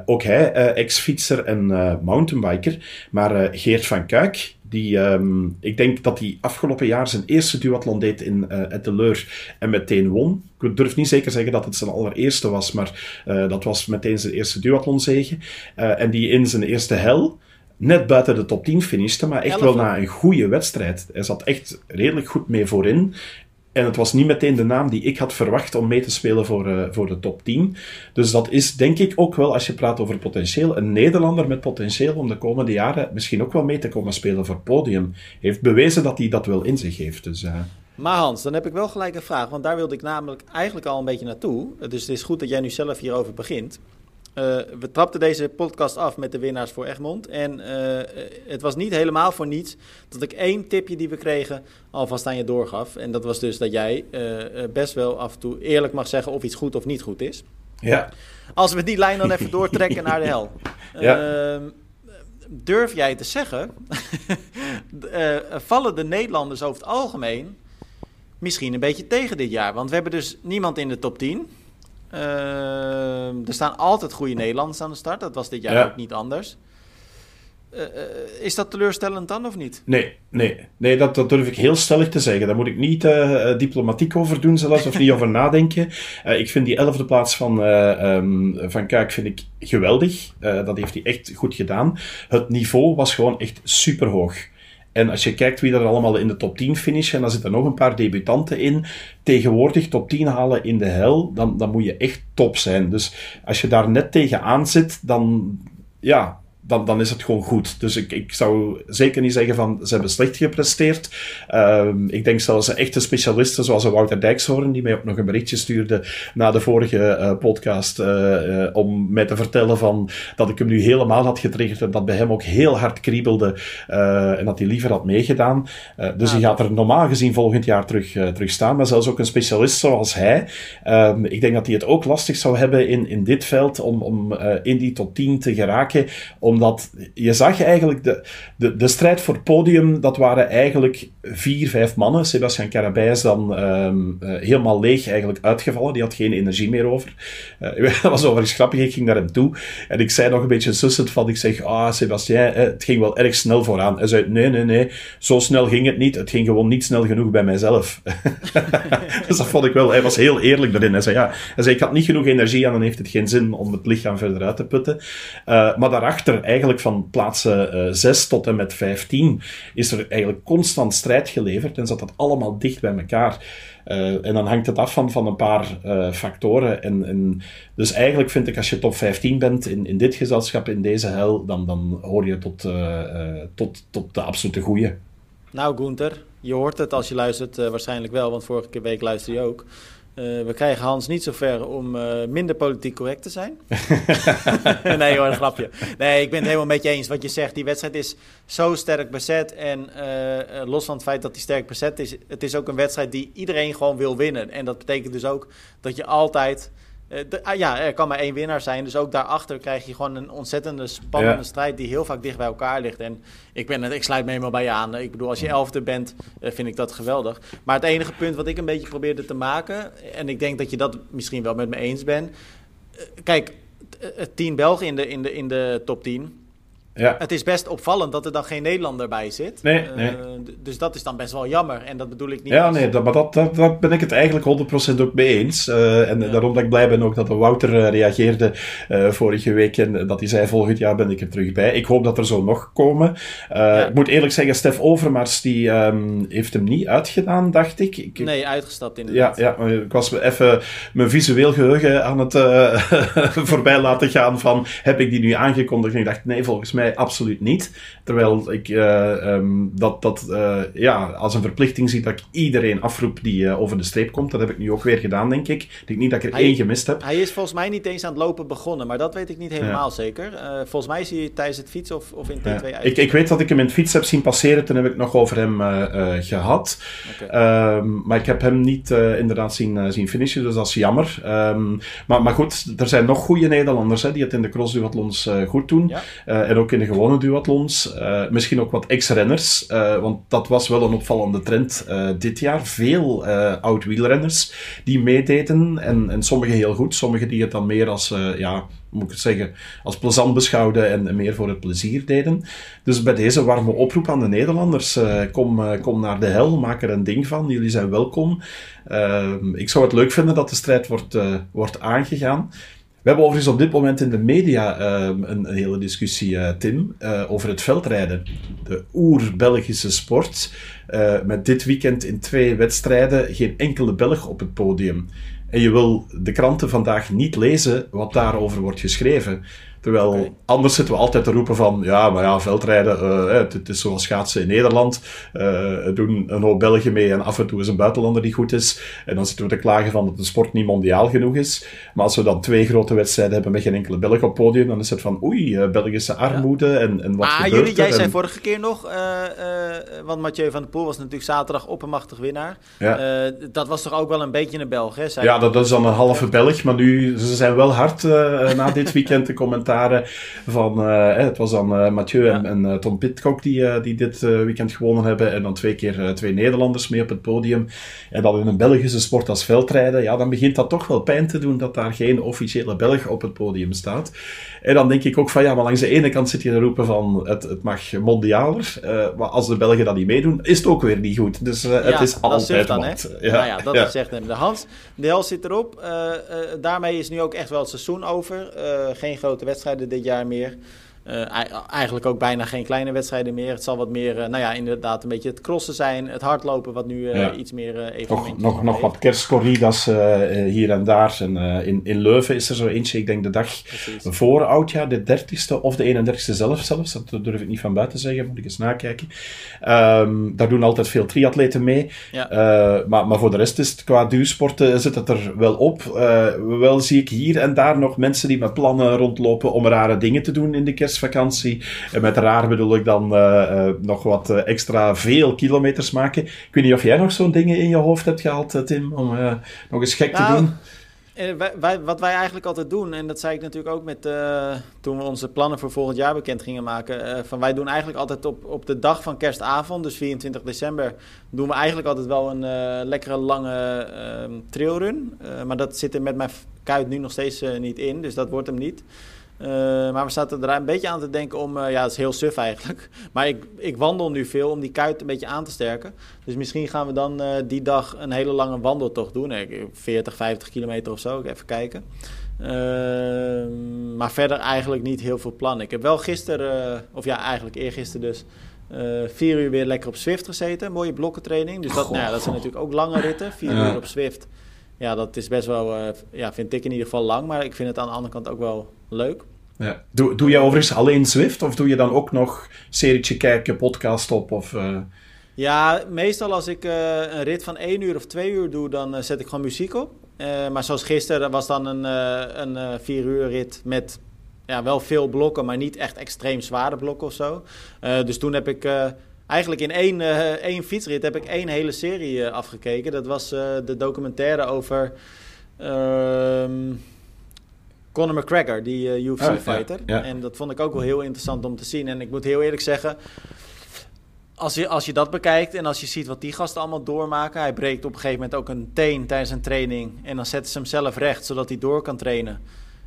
ook hij, ex-fietser en mountainbiker. Maar Geert van Kuik, die, um, ik denk dat hij afgelopen jaar zijn eerste duathlon deed in uh, Etteleur en meteen won. Ik durf niet zeker zeggen dat het zijn allereerste was, maar uh, dat was meteen zijn eerste duathlonzege. Uh, en die in zijn eerste hel net buiten de top 10 finishte, maar echt wel na een goede wedstrijd. Hij zat echt redelijk goed mee voorin. En het was niet meteen de naam die ik had verwacht om mee te spelen voor, uh, voor de top 10. Dus dat is denk ik ook wel, als je praat over potentieel, een Nederlander met potentieel om de komende jaren misschien ook wel mee te komen spelen voor podium. Heeft bewezen dat hij dat wel in zich heeft. Dus, uh... Maar Hans, dan heb ik wel gelijk een vraag, want daar wilde ik namelijk eigenlijk al een beetje naartoe. Dus het is goed dat jij nu zelf hierover begint. Uh, we trapten deze podcast af met de winnaars voor Egmond. En uh, het was niet helemaal voor niets dat ik één tipje die we kregen alvast aan je doorgaf. En dat was dus dat jij uh, best wel af en toe eerlijk mag zeggen of iets goed of niet goed is. Ja. Als we die lijn dan even doortrekken naar de hel. Ja. Ehm, durf jij te zeggen, vallen de Nederlanders over het algemeen misschien een beetje tegen dit jaar? Want we hebben dus niemand in de top 10. Uh, er staan altijd goede Nederlanders aan de start. Dat was dit jaar ja. ook niet anders. is dat teleurstellend dan of niet? Nee, nee, nee dat, dat durf ik heel stellig te zeggen. Daar moet ik niet uh, diplomatiek over doen zelfs, of niet over nadenken. Ik vind die elfde plaats van, um, van Kuik vind ik geweldig. dat heeft hij echt goed gedaan. Het niveau was gewoon echt superhoog. En als je kijkt wie er allemaal in de top 10 finishen, en dan zitten nog een paar debutanten in, tegenwoordig top 10 halen in de hel, dan, dan moet je echt top zijn. Dus als je daar net tegenaan zit, dan, ja, dan, dan is het gewoon goed. Dus ik, ik zou zeker niet zeggen van ze hebben slecht gepresteerd. Um, ik denk zelfs echte specialisten zoals Wouter Dijkshoorn, die mij ook nog een berichtje stuurde na de vorige uh, podcast, uh, uh, om mij te vertellen van dat ik hem nu helemaal had getriggerd en dat bij hem ook heel hard kriebelde en dat hij liever had meegedaan. dus hij gaat er normaal gezien volgend jaar terug, terug staan. Maar zelfs ook een specialist zoals hij. Um, ik denk dat hij het ook lastig zou hebben in, in dit veld om, om in die top 10 te geraken. Om omdat je zag eigenlijk de, de, de strijd voor het podium, dat waren eigenlijk vier, vijf mannen. Sebastian Carabijs dan um, uh, helemaal leeg eigenlijk uitgevallen. Die had geen energie meer over. Uh, dat was overigens grappig. Ik ging naar hem toe en ik zei nog een beetje sussend van, ik zeg, ah, Sebastian, het ging wel erg snel vooraan. Hij zei, nee, nee, nee, zo snel ging het niet. Het ging gewoon niet snel genoeg bij mijzelf. dus dat vond ik wel, hij was heel eerlijk erin. Hij zei, ja, hij zei, ik had niet genoeg energie en dan heeft het geen zin om het lichaam verder uit te putten. Uh, maar daarachter, eigenlijk van plaatsen uh, 6 tot en met 15, is er eigenlijk constant strijd geleverd en zat dat allemaal dicht bij elkaar. Uh, en dan hangt het af van, van een paar uh, factoren. En, en, dus eigenlijk vind ik, als je top 15 bent in, in dit gezelschap, in deze hel, dan, dan hoor je tot, tot, tot de absolute goeie. Nou, Gunther, je hoort het als je luistert waarschijnlijk wel, want vorige week luisterde je ook. Uh, we krijgen Hans niet zo ver om uh, minder politiek correct te zijn. nee hoor, een grapje. Nee, ik ben het helemaal met je eens. Wat je zegt, die wedstrijd is zo sterk bezet. En uh, los van het feit dat die sterk bezet is, het is ook een wedstrijd die iedereen gewoon wil winnen. En dat betekent dus ook dat je altijd de, ah, ja, er kan maar één winnaar zijn. Dus ook daarachter krijg je gewoon een ontzettende spannende strijd die heel vaak dicht bij elkaar ligt. En ik, ben, ik sluit me helemaal bij je aan. Ik bedoel, als je elfde bent, uh, vind ik dat geweldig. Maar het enige punt wat ik een beetje probeerde te maken, en ik denk dat je dat misschien wel met me eens bent. Uh, kijk, tien Belgen in de, in, de, in de top 10. Ja. Het is best opvallend dat er dan geen Nederlander bij zit. Nee, uh, nee. Dus dat is dan best wel jammer. En dat bedoel ik niet. Ja, nee, dat, maar dat, dat, dat, ben ik het eigenlijk 100% ook mee eens. Uh, en ja. daarom dat ik blij ben ook dat de Wouter uh, reageerde vorige week. En dat hij zei: volgend jaar ben ik er terug bij. Ik hoop dat er zo nog komen. Ja. Ik moet eerlijk zeggen, Stef Overmars die, um, heeft hem niet uitgedaan, dacht ik. ik nee, uitgestapt inderdaad. Ja, ja, ik was even mijn visueel geheugen aan het voorbij laten gaan van: heb ik die nu aangekondigd? En ik dacht: nee, volgens mij absoluut niet. Terwijl ik uh, um, dat, dat uh, ja, als een verplichting zie dat ik iedereen afroep die uh, over de streep komt. Dat heb ik nu ook weer gedaan, denk ik. Ik denk niet dat ik er hij, één gemist heb. Hij is volgens mij niet eens aan het lopen begonnen, maar dat weet ik niet helemaal ja. zeker. volgens mij is hij tijdens het fietsen of, of in T2 ja. uit. Ik, ik weet dat ik hem in het fiets heb zien passeren, toen heb ik nog over hem gehad. Okay. Um, maar ik heb hem niet inderdaad zien, zien finishen, dus dat is jammer. Um, maar, maar goed, er zijn nog goede Nederlanders hè, die het in de crossduathlons goed doen. Ja. en ook de gewone duathlons. Uh, misschien ook wat ex-renners, uh, want dat was wel een opvallende trend uh, dit jaar. Veel oud-wielrenners die meededen en, en sommigen heel goed, sommigen die het dan meer als, ja, moet ik het zeggen, als plezant beschouwden en, meer voor het plezier deden. Dus bij deze warme oproep aan de Nederlanders, kom, kom naar de hel, maak er een ding van, jullie zijn welkom. ik zou het leuk vinden dat de strijd wordt, wordt aangegaan. We hebben overigens op dit moment in de media uh, een, hele discussie, uh, Tim, uh, over het veldrijden. De oer-Belgische sport. Eh, met dit weekend in twee wedstrijden geen enkele Belg op het podium. En je wil de kranten vandaag niet lezen wat daarover wordt geschreven. Terwijl okay. anders zitten we altijd te roepen van, ja, maar ja, veldrijden, uh, het, het, is zoals schaatsen in Nederland. Uh, doen een hoop Belgen mee en af en toe is een buitenlander die goed is. En dan zitten we te klagen van dat de sport niet mondiaal genoeg is. Maar als we dan twee grote wedstrijden hebben met geen enkele Belg op podium, dan is het van, oei, uh, Belgische armoede ja. en, en wat ah, jullie, jij en... zei vorige keer nog, want Mathieu van der Poel was natuurlijk zaterdag oppermachtig winnaar. Ja. dat was toch ook wel een beetje een Belg, hè? Ja, dat, dat is dan een halve Belg, maar nu, ze zijn wel hard na dit weekend de commentaar van, uh, het was dan uh, Mathieu en, en Tom Pitcock die, die dit weekend gewonnen hebben. En dan twee keer twee Nederlanders mee op het podium. En dan in een Belgische sport als veldrijden, ja, dan begint dat toch wel pijn te doen dat daar geen officiële Belg op het podium staat. En dan denk ik ook van, ja, maar langs de ene kant zit je te roepen van, het, het mag mondialer. maar als de Belgen dat niet meedoen, is het ook weer niet goed. Dus het is altijd dan, wat. Ja, nou ja, dat is zegt hem. De Hans, de hel zit erop. daarmee is nu ook echt wel het seizoen over. geen grote wedstrijden dit jaar meer. Uh, eigenlijk ook bijna geen kleine wedstrijden meer. Het zal wat meer, uh, nou ja, inderdaad een beetje het crossen zijn. Het hardlopen, wat nu uh, iets meer even. Nog, nog, nog wat kerstcorridas hier en daar. En, in, in Leuven is er zo eentje, ik denk de dag Precies. voor oudjaar, de 30ste of de 31ste zelf zelfs. Dat durf ik niet van buiten zeggen, moet ik eens nakijken. Um, daar doen altijd veel triatleten mee. Ja. maar, maar voor de rest is het qua duursporten zit het er wel op. wel zie ik hier en daar nog mensen die met plannen rondlopen om rare dingen te doen in de kerst vakantie En met raar bedoel ik dan uh, nog wat uh, extra veel kilometers maken. Ik weet niet of jij nog zo'n dingen in je hoofd hebt gehad, Tim, om nog eens gek te nou, doen. Wij, wij, wat wij eigenlijk altijd doen, en dat zei ik natuurlijk ook met, toen we onze plannen voor volgend jaar bekend gingen maken. van wij doen eigenlijk altijd op, op de dag van kerstavond, dus 24 december, doen we eigenlijk altijd wel een lekkere lange ehm, trailrun. maar dat zit er met mijn kuit nu nog steeds niet in, dus dat wordt hem niet. Uh, maar we zaten er een beetje aan te denken om, uh, ja, dat is heel suf eigenlijk. Maar ik, ik wandel nu veel om die kuit een beetje aan te sterken. Dus misschien gaan we dan uh, die dag een hele lange wandeltocht doen. 40, 50 kilometer of zo, even kijken. Ehm, maar verder eigenlijk niet heel veel plannen. Ik heb wel gisteren, of ja, eigenlijk eergisteren dus, vier uur weer lekker op Swift gezeten. Mooie blokkentraining. Dus dat, nou ja, dat zijn natuurlijk ook lange ritten. Vier uur op Swift. Ja, dat is best wel, ja, vind ik in ieder geval lang. Maar ik vind het aan de andere kant ook wel leuk. Ja. Doe, doe jij overigens alleen Zwift of doe je dan ook nog serietje kijken, podcast op? Of, uh... Ja, meestal als ik uh, een rit van één uur of twee uur doe, dan zet ik gewoon muziek op. maar zoals gisteren was dan een, een vier uur rit met ja, wel veel blokken, maar niet echt extreem zware blokken of zo. dus toen heb ik eigenlijk in één, één fietsrit heb ik één hele serie afgekeken. Dat was de documentaire over... Ehm, Conor McGregor, die eh, UFC-fighter. En dat vond ik ook wel heel interessant om te zien. En ik moet heel eerlijk zeggen, als je, als je dat bekijkt en als je ziet wat die gasten allemaal doormaken. Hij breekt op een gegeven moment ook een teen tijdens een training. En dan zetten ze hem zelf recht, zodat hij door kan trainen.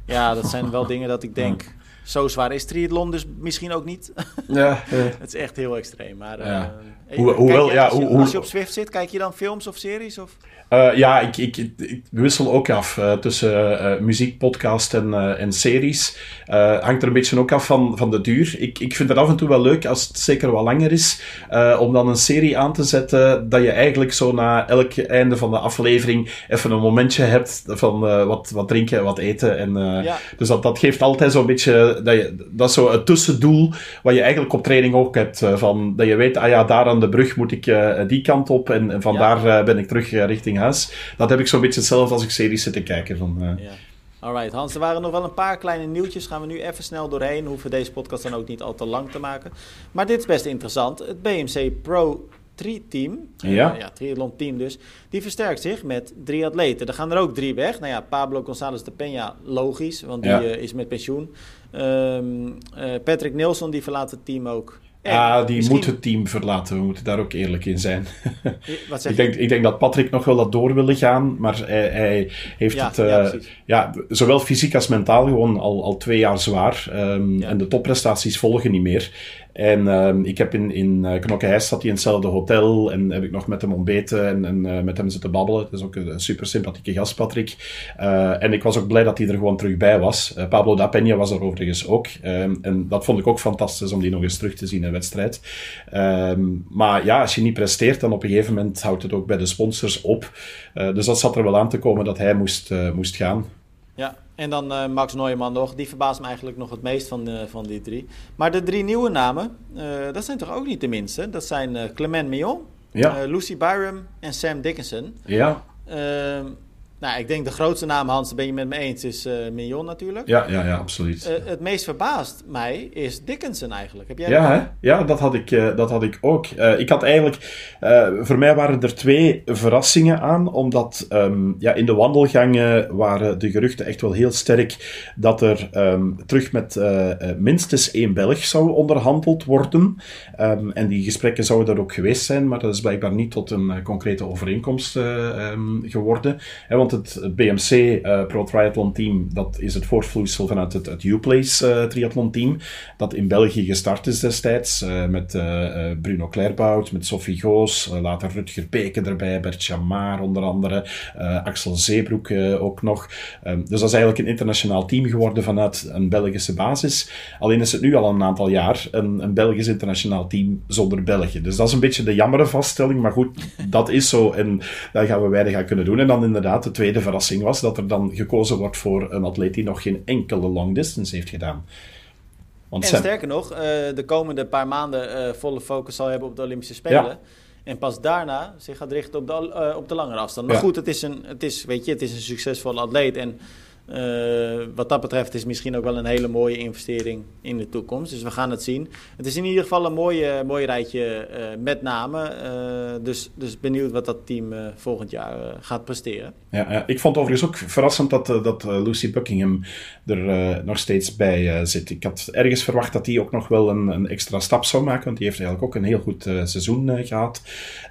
Ja, dat zijn wel dingen dat ik denk... Zo zwaar is triathlon dus misschien ook niet. Ja, het is echt heel extreem. Maar, ja. Uh, hoe, hoewel, ja, als, je, als je op Zwift zit, kijk je dan films of series? Of? Uh, ja, ik, ik, ik, wissel ook af uh, tussen uh, muziek, podcast en, en series. hangt er een beetje ook af van, van de duur. Ik, ik vind het af en toe wel leuk, als het zeker wat langer is, om dan een serie aan te zetten dat je eigenlijk zo na elk einde van de aflevering even een momentje hebt van wat, wat drinken en wat eten. En, ja. Dus dat, dat geeft altijd zo'n beetje, dat, je, dat is zo het tussendoel wat je eigenlijk op training ook hebt. van, dat je weet, ah ja, daar aan de brug moet ik die kant op en, en vandaar ja. ben ik terug richting dat heb ik zo'n beetje hetzelfde als ik series zit te kijken. Van, uh... ja. Alright, Hans, er waren nog wel een paar kleine nieuwtjes. Gaan we nu even snel doorheen. Hoeven deze podcast dan ook niet al te lang te maken. Maar dit is best interessant. Het BMC Pro 3 team, ja. Uh, ja, triathlon team dus, die versterkt zich met drie atleten. Er gaan er ook drie weg. Nou ja, Pablo González de Peña, logisch, want die uh, is met pensioen. Um, Patrick Nilsson, die verlaat het team ook. Ja, die moet het team verlaten. We moeten daar ook eerlijk in zijn. Wat zeg ik, denk, ik denk dat Patrick nog wel dat door wilde gaan, maar hij, hij heeft het uh, ja, zowel fysiek als mentaal gewoon al, al twee jaar zwaar. Um, en de topprestaties volgen niet meer. En uh, ik heb in, in Knokke zat hij in hetzelfde hotel en heb ik nog met hem ontbeten en, en uh, met hem zitten babbelen. Dat is ook een, super sympathieke gast, Patrick. Uh, en ik was ook blij dat hij er gewoon terug bij was. Pablo da Peña was er overigens ook. Um, en dat vond ik ook fantastisch om die nog eens terug te zien in wedstrijd. Um, maar ja, als je niet presteert, dan op een gegeven moment houdt het ook bij de sponsors op. dus dat zat er wel aan te komen dat hij moest, moest gaan. Ja, en dan uh, Max Neumann nog. Die verbaast me eigenlijk nog het meest van, uh, van die drie. Maar de drie nieuwe namen, uh, dat zijn toch ook niet de minste? Dat zijn Clement Mion, ja. Lucy Byram en Sam Dickinson. Ja. Ehm, Nou, ik denk de grootste naam, Hans, daar ben je met me eens, is uh, Mignon natuurlijk. Ja, ja, ja absoluut. Uh, het meest verbaast mij is Dickinson eigenlijk. Heb jij ja, dat, ja dat, had ik, uh, dat had ik ook. ik had eigenlijk, voor mij waren er twee verrassingen aan, omdat um, ja, in de wandelgangen waren de geruchten echt wel heel sterk dat er um, terug met minstens één Belg zou onderhandeld worden. Um, en die gesprekken zouden er ook geweest zijn, maar dat is blijkbaar niet tot een concrete overeenkomst geworden. want het BMC uh, Pro Triathlon Team, dat is het voortvloeisel vanuit het, het U-Place uh, triathlon team, dat in België gestart is destijds, uh, met Bruno Clairbout, met Sophie Goos, later Rutger Peken erbij, Bert Chamar onder andere, Axel Zeebroek ook nog. Um, dus dat is eigenlijk een internationaal team geworden vanuit een Belgische basis. Alleen is het nu al een aantal jaar een, een Belgisch internationaal team zonder België. Dus dat is een beetje de jammere vaststelling, maar goed, dat is zo en daar gaan we weinig aan kunnen doen. En dan inderdaad, het tweede verrassing was dat er dan gekozen wordt voor een atleet die nog geen enkele long distance heeft gedaan. Want en sterker nog, uh, de komende paar maanden uh, volle focus zal hebben op de Olympische Spelen. Ja. En pas daarna zich gaat richten op de, uh, op de langere afstand. Maar ja. goed, het is, een, het, is, weet je, het is een succesvolle atleet. En uh, wat dat betreft is misschien ook wel een hele mooie investering in de toekomst. Dus we gaan het zien. Het is in ieder geval een mooie, mooi rijtje uh, met namen. Uh, dus, dus benieuwd wat dat team volgend jaar gaat presteren. Ja, ik vond overigens ook verrassend dat, dat Lucy Buckingham er nog steeds bij zit. Ik had ergens verwacht dat hij ook nog wel een, een, extra stap zou maken. Want die heeft eigenlijk ook een heel goed seizoen gehad.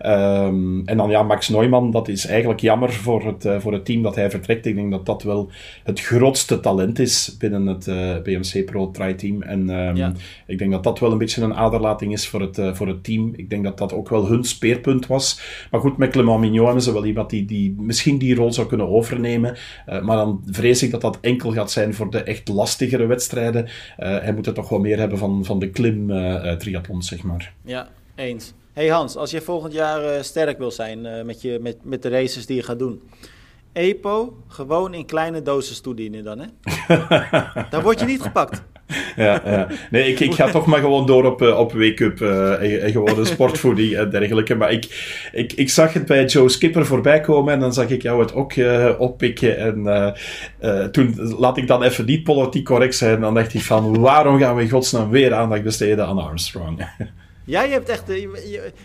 Um, en dan ja, Max Neumann, dat is eigenlijk jammer voor het, voor het team dat hij vertrekt. Ik denk dat dat wel het grootste talent is binnen het uh, eh, BMC Pro Tri Team. En um, ik denk dat dat wel een beetje een aderlating is voor het, uh, voor het team. Ik denk dat dat ook wel hun speerpunt was. Maar goed, met Clement Mignon hebben ze wel iemand die, die misschien die rol zou kunnen overnemen. Uh, maar dan vrees ik dat dat enkel gaat zijn voor de echt lastigere wedstrijden. hij moet het toch wel meer hebben van, van de klim triathlon, zeg maar. Ja, eens. Hey Hans, als je volgend jaar sterk wil zijn met, je, met, met de races die je gaat doen. EPO gewoon in kleine doses toedienen dan, hè? dan word je niet gepakt. Ja, ja. Nee, ik, ik ga toch maar gewoon door op, uh, op wake-up uh, en, gewoon een sportfoodie en dergelijke. Maar ik, ik, ik zag het bij Joe Skipper voorbij komen en dan zag ik jou het ook uh, oppikken. En toen, laat ik dan even niet politiek correct zijn, dan dacht ik van waarom gaan we in godsnaam weer aandacht besteden aan Armstrong? Jij hebt echt.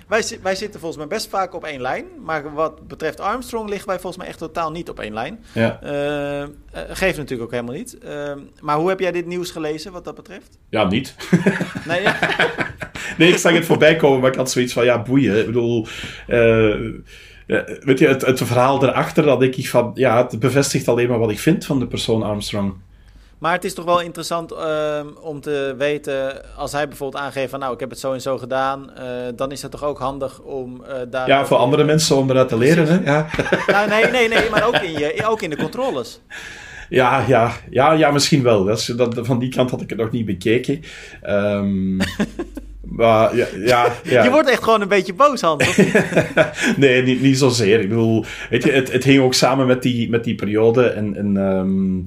wij, wij zitten volgens mij best vaak op één lijn. Maar wat betreft Armstrong liggen wij volgens mij echt totaal niet op één lijn. Ja. Uh, geeft natuurlijk ook helemaal niet. Uh, maar hoe heb jij dit nieuws gelezen wat dat betreft? Ja, niet. Nee, ja. nee ik zag het voorbij komen, maar ik had zoiets van ja, boeien. Ik bedoel. Uh, weet je, het, het verhaal erachter, dat ik van, ja, het bevestigt alleen maar wat ik vind van de persoon Armstrong. Maar het is toch wel interessant uh, om te weten, als hij bijvoorbeeld aangeeft van nou, ik heb het zo en zo gedaan, uh, dan is het toch ook handig om uh, daar... Ja, voor andere mensen om eruit te leren, hè? Ja. Nou, nee, nee, nee, maar ook in, je, ook in de controles. Ja, ja, ja, ja, misschien wel. Dat is, dat, van die kant had ik het nog niet bekeken. Um, Maar, ja, ja, ja. Je wordt echt gewoon een beetje boos, Hans. nee, niet, niet zozeer. Ik bedoel, weet je, het, het hing ook samen met die, met die periode. En, en um,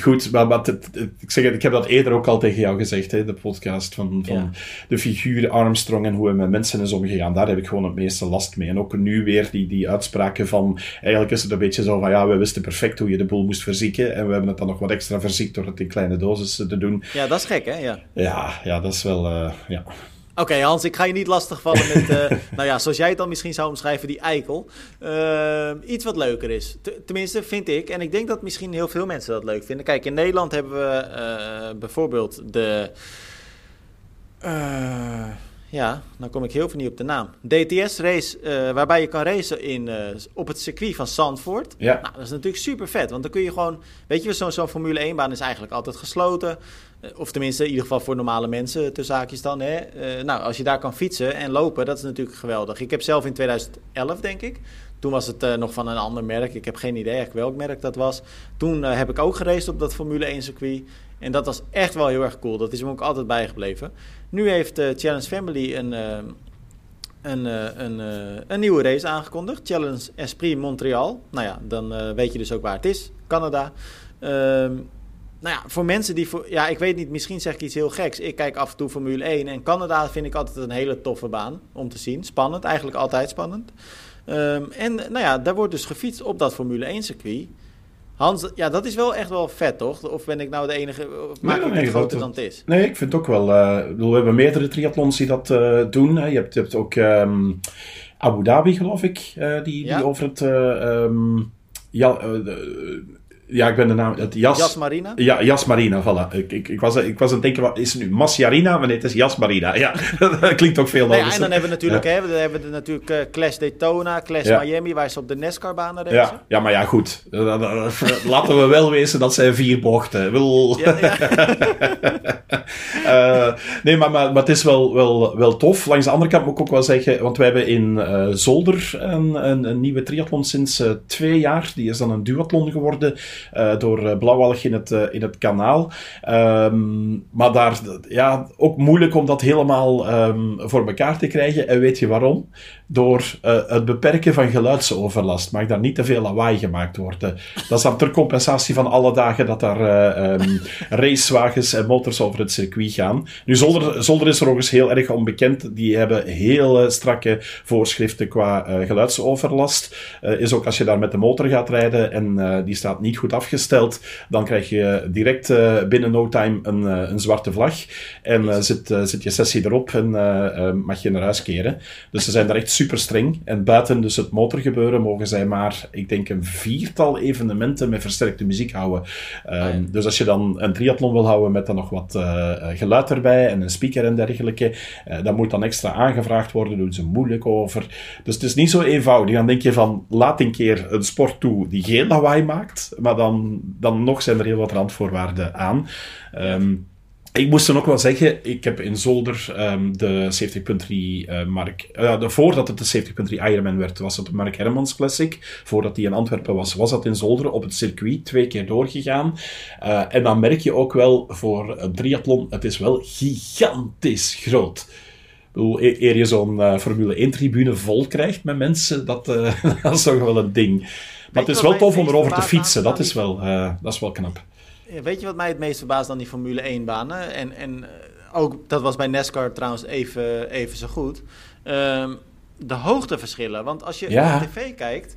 goed, maar, maar het, ik, zeg, ik heb dat eerder ook al tegen jou gezegd, hè, de podcast van, van ja. de figuur Armstrong en hoe hij met mensen is omgegaan. Daar heb ik gewoon het meeste last mee. En ook nu weer die, die uitspraken van, eigenlijk is het een beetje zo van, ja, we wisten perfect hoe je de boel moest verzieken. En we hebben het dan nog wat extra verziekt door het in kleine doses te doen. Ja, dat is gek, hè? Ja, ja, ja dat is wel, uh, ja. Oké, Hans, ik ga je niet lastigvallen met, uh, nou ja, zoals jij het dan misschien zou omschrijven, die eikel. Uh, iets wat leuker is. tenminste, vind ik. En ik denk dat misschien heel veel mensen dat leuk vinden. Kijk, in Nederland hebben we uh, bijvoorbeeld de. ja, dan kom ik heel veel niet op de naam. DTS-race, waarbij je kan racen in, op het circuit van Zandvoort. Ja. Nou, dat is natuurlijk super vet, want dan kun je gewoon... Weet je, zo'n zo Formule 1-baan is eigenlijk altijd gesloten. Eh, of tenminste, in ieder geval voor normale mensen, te zaakjes dan. Hè? Uh, nou, als je daar kan fietsen en lopen, dat is natuurlijk geweldig. Ik heb zelf in 2011, denk ik, toen was het uh, nog van een ander merk. Ik heb geen idee welk merk dat was. Toen heb ik ook geraced op dat Formule 1 circuit. En dat was echt wel heel erg cool. Dat is me ook altijd bijgebleven. Nu heeft Challenge Family een, een, een, een nieuwe race aangekondigd. Challenge Esprit Montreal. Nou ja, dan weet je dus ook waar het is. Canada. Ehm, nou ja, voor mensen die... Voor, ja, ik weet niet, misschien zeg ik iets heel geks. Ik kijk af en toe Formule 1 en Canada vind ik altijd een hele toffe baan om te zien. Spannend, eigenlijk altijd spannend. Ehm, en nou ja, daar wordt dus gefietst op dat Formule 1 circuit. Hans, ja, dat is wel echt wel vet, toch? Of ben ik nou de enige, of maak ik het groter dan het is? Nee, ik vind het ook wel... Uh, we hebben meerdere triathlons die dat uh, doen. Hè. Je, hebt, je hebt ook um, Abu Dhabi, geloof ik, uh, die, ja? die over het... Um, ja, ja, ik ben de naam... Het Jas, Jasmarina? Ja, Jasmarina, voilà. Ik, ik, ik, was, ik was aan het denken, wat is het nu? Masjarina? Maar nee, het is Jasmarina. Ja, dat klinkt ook veel nee, En dan hebben we natuurlijk, ja. hè, we hebben we natuurlijk uh, Clash Daytona, Clash ja. Miami, waar ze op de NASCAR-banen racen. Ja. ja, maar ja, goed. Laten we wel wezen, dat zijn vier bochten. Wil... Ja, uh, nee, maar, maar, maar het is wel, wel, wel tof. Langs de andere kant moet ik ook wel zeggen, want wij hebben in uh, Zolder een, een, een, nieuwe triathlon sinds twee jaar. Die is dan een duathlon geworden. Uh, door uh, Blauwalg in het, uh, in het kanaal. Um, maar daar, ja, ook moeilijk om dat helemaal um, voor elkaar te krijgen. En weet je waarom? Door het beperken van geluidsoverlast. Mag daar niet te veel lawaai gemaakt worden. Dat is dan ter compensatie van alle dagen dat daar um, racewagens en motors over het circuit gaan. Nu, Zolder, Zolder is er ook eens heel erg onbekend. Die hebben heel strakke voorschriften qua geluidsoverlast. is ook als je daar met de motor gaat rijden en die staat niet goed afgesteld, dan krijg je direct uh, binnen no time een, uh, een zwarte vlag. En uh, zit, zit je sessie erop en mag je naar huis keren. Dus ze zijn daar echt super streng. En buiten dus het motorgebeuren mogen zij maar, ik denk, een viertal evenementen met versterkte muziek houden. Ehm, dus als je dan een triathlon wil houden met dan nog wat geluid erbij en een speaker en dergelijke, dan moet dan extra aangevraagd worden, doen ze moeilijk over. Dus het is niet zo eenvoudig. Dan denk je van, laat een keer een sport toe die geen lawaai maakt, maar dan, dan nog zijn er heel wat randvoorwaarden aan. Um, ik moest dan ook wel zeggen, ik heb in Zolder um, de 70.3 uh, Mark... Uh, de, voordat het de 70.3 Ironman werd, was het de Mark Hermans Classic. Voordat die in Antwerpen was, was dat in Zolder op het circuit. Twee keer doorgegaan. Uh, en dan merk je ook wel voor een triathlon, het is wel gigantisch groot. Hoe e-, eer je zo'n uh, Formule 1-tribune vol krijgt met mensen, dat, uh, dat is toch wel een ding. Maar het is wel tof om erover te fietsen. Dat is, wel, uh, dat is wel knap. Weet je wat mij het meest verbaast aan die Formule 1-banen? En, en eh, ook, dat was bij NASCAR trouwens even, even zo goed. Um, de hoogteverschillen. Want als je ja. naar tv kijkt...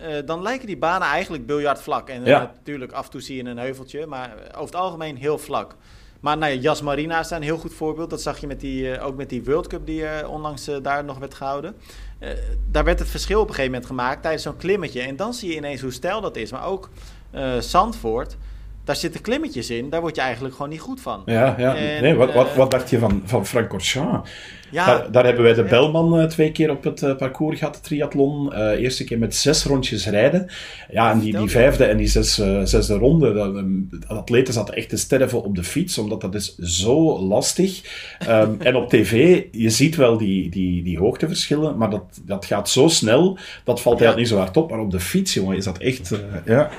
Uh, dan lijken die banen eigenlijk biljartvlak. En ja. natuurlijk af en toe zie je een heuveltje, maar over het algemeen heel vlak. Maar nou ja, Jas Marina is een heel goed voorbeeld. Dat zag je met die, uh, ook met die World Cup die onlangs daar nog werd gehouden. Uh, daar werd het verschil op een gegeven moment gemaakt tijdens zo'n klimmetje. En dan zie je ineens hoe stijl dat is. Maar ook uh, Zandvoort, daar zitten klimmetjes in. Daar word je eigenlijk gewoon niet goed van. Ja, ja. En, nee, wat, wat, wat dacht je van, van Frank Corchamp? Ja, daar, daar, hebben wij de Belman uh, twee keer op het uh, parcours gehad, de triathlon. Uh, eerste keer met zes rondjes rijden. Ja, en die, die vijfde en die zes, zesde ronde, dat, de atleten zaten echt te sterven op de fiets, omdat dat is zo lastig. Um, en op tv, je ziet wel die, die, die hoogteverschillen, maar dat, dat gaat zo snel, dat valt eigenlijk niet zo hard op. Maar op de fiets, jongen, is dat echt... ja.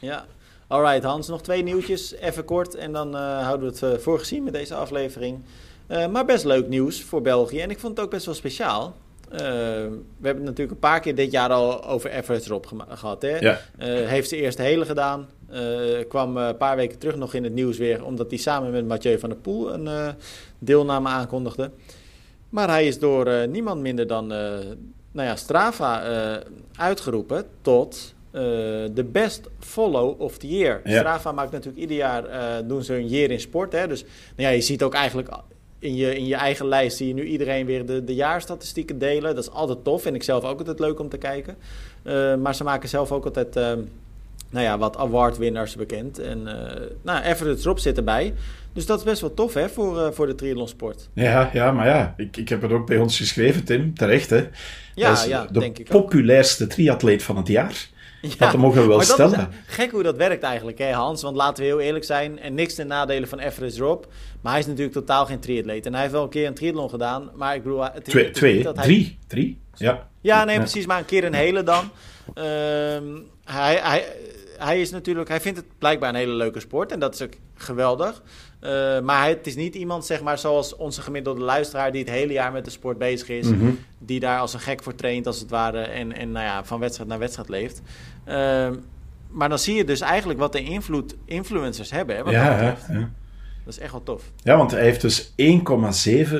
ja. Alright Hans, nog twee nieuwtjes, even kort. En dan houden we het voor gezien met deze aflevering. Uh, maar best leuk nieuws voor België. En ik vond het ook best wel speciaal. Uh, we hebben het natuurlijk een paar keer dit jaar al over Everest erop gehad. Hè? Ja. Uh, heeft de eerste hele gedaan. kwam een paar weken terug nog in het nieuws weer. Omdat hij samen met Mathieu van der Poel een deelname aankondigde. Maar hij is door niemand minder dan nou ja, Strava uitgeroepen tot de best follow of the year. Ja. Strava maakt natuurlijk ieder jaar doen ze een year in sport. Hè? Dus nou ja, je ziet ook eigenlijk in je, in je eigen lijst zie je nu iedereen weer de, de jaarstatistieken delen. Dat is altijd tof. Vind ik zelf ook altijd leuk om te kijken. Uh, maar ze maken zelf ook altijd uh, nou ja, wat awardwinners bekend. En uh, nou, Everett Drop zit erbij. Dus dat is best wel tof hè, voor, voor de triathlonsport. Ja, ja, maar ja, ik, ik heb het ook bij ons geschreven, Tim. Terecht, hè. Ja, ja, de denk ik populairste triatleet van het jaar. Ja, dat mogen we wel stellen. gek hoe dat werkt eigenlijk, hè, Hans. Want laten we heel eerlijk zijn. En niks ten nadelen van Everest Rob. Maar hij is natuurlijk totaal geen triatleet. En hij heeft wel een keer een triathlon gedaan. Maar ik bedoel... Het, twee, twee hij... drie. Drie, ja. Ja, nee, precies. Maar een keer een hele dan. Um, hij, hij, hij is natuurlijk... Hij vindt het blijkbaar een hele leuke sport. En dat is ook geweldig. Uh, maar het is niet iemand, zeg maar, zoals onze gemiddelde luisteraar... die het hele jaar met de sport bezig is. Mm -hmm. Die daar als een gek voor traint, als het ware. En, en nou ja, van wedstrijd naar wedstrijd leeft. Uh, maar dan zie je dus eigenlijk wat de invloed influencers hebben. Hè, wat ja, Dat is echt wel tof. Ja, want hij heeft dus 1,7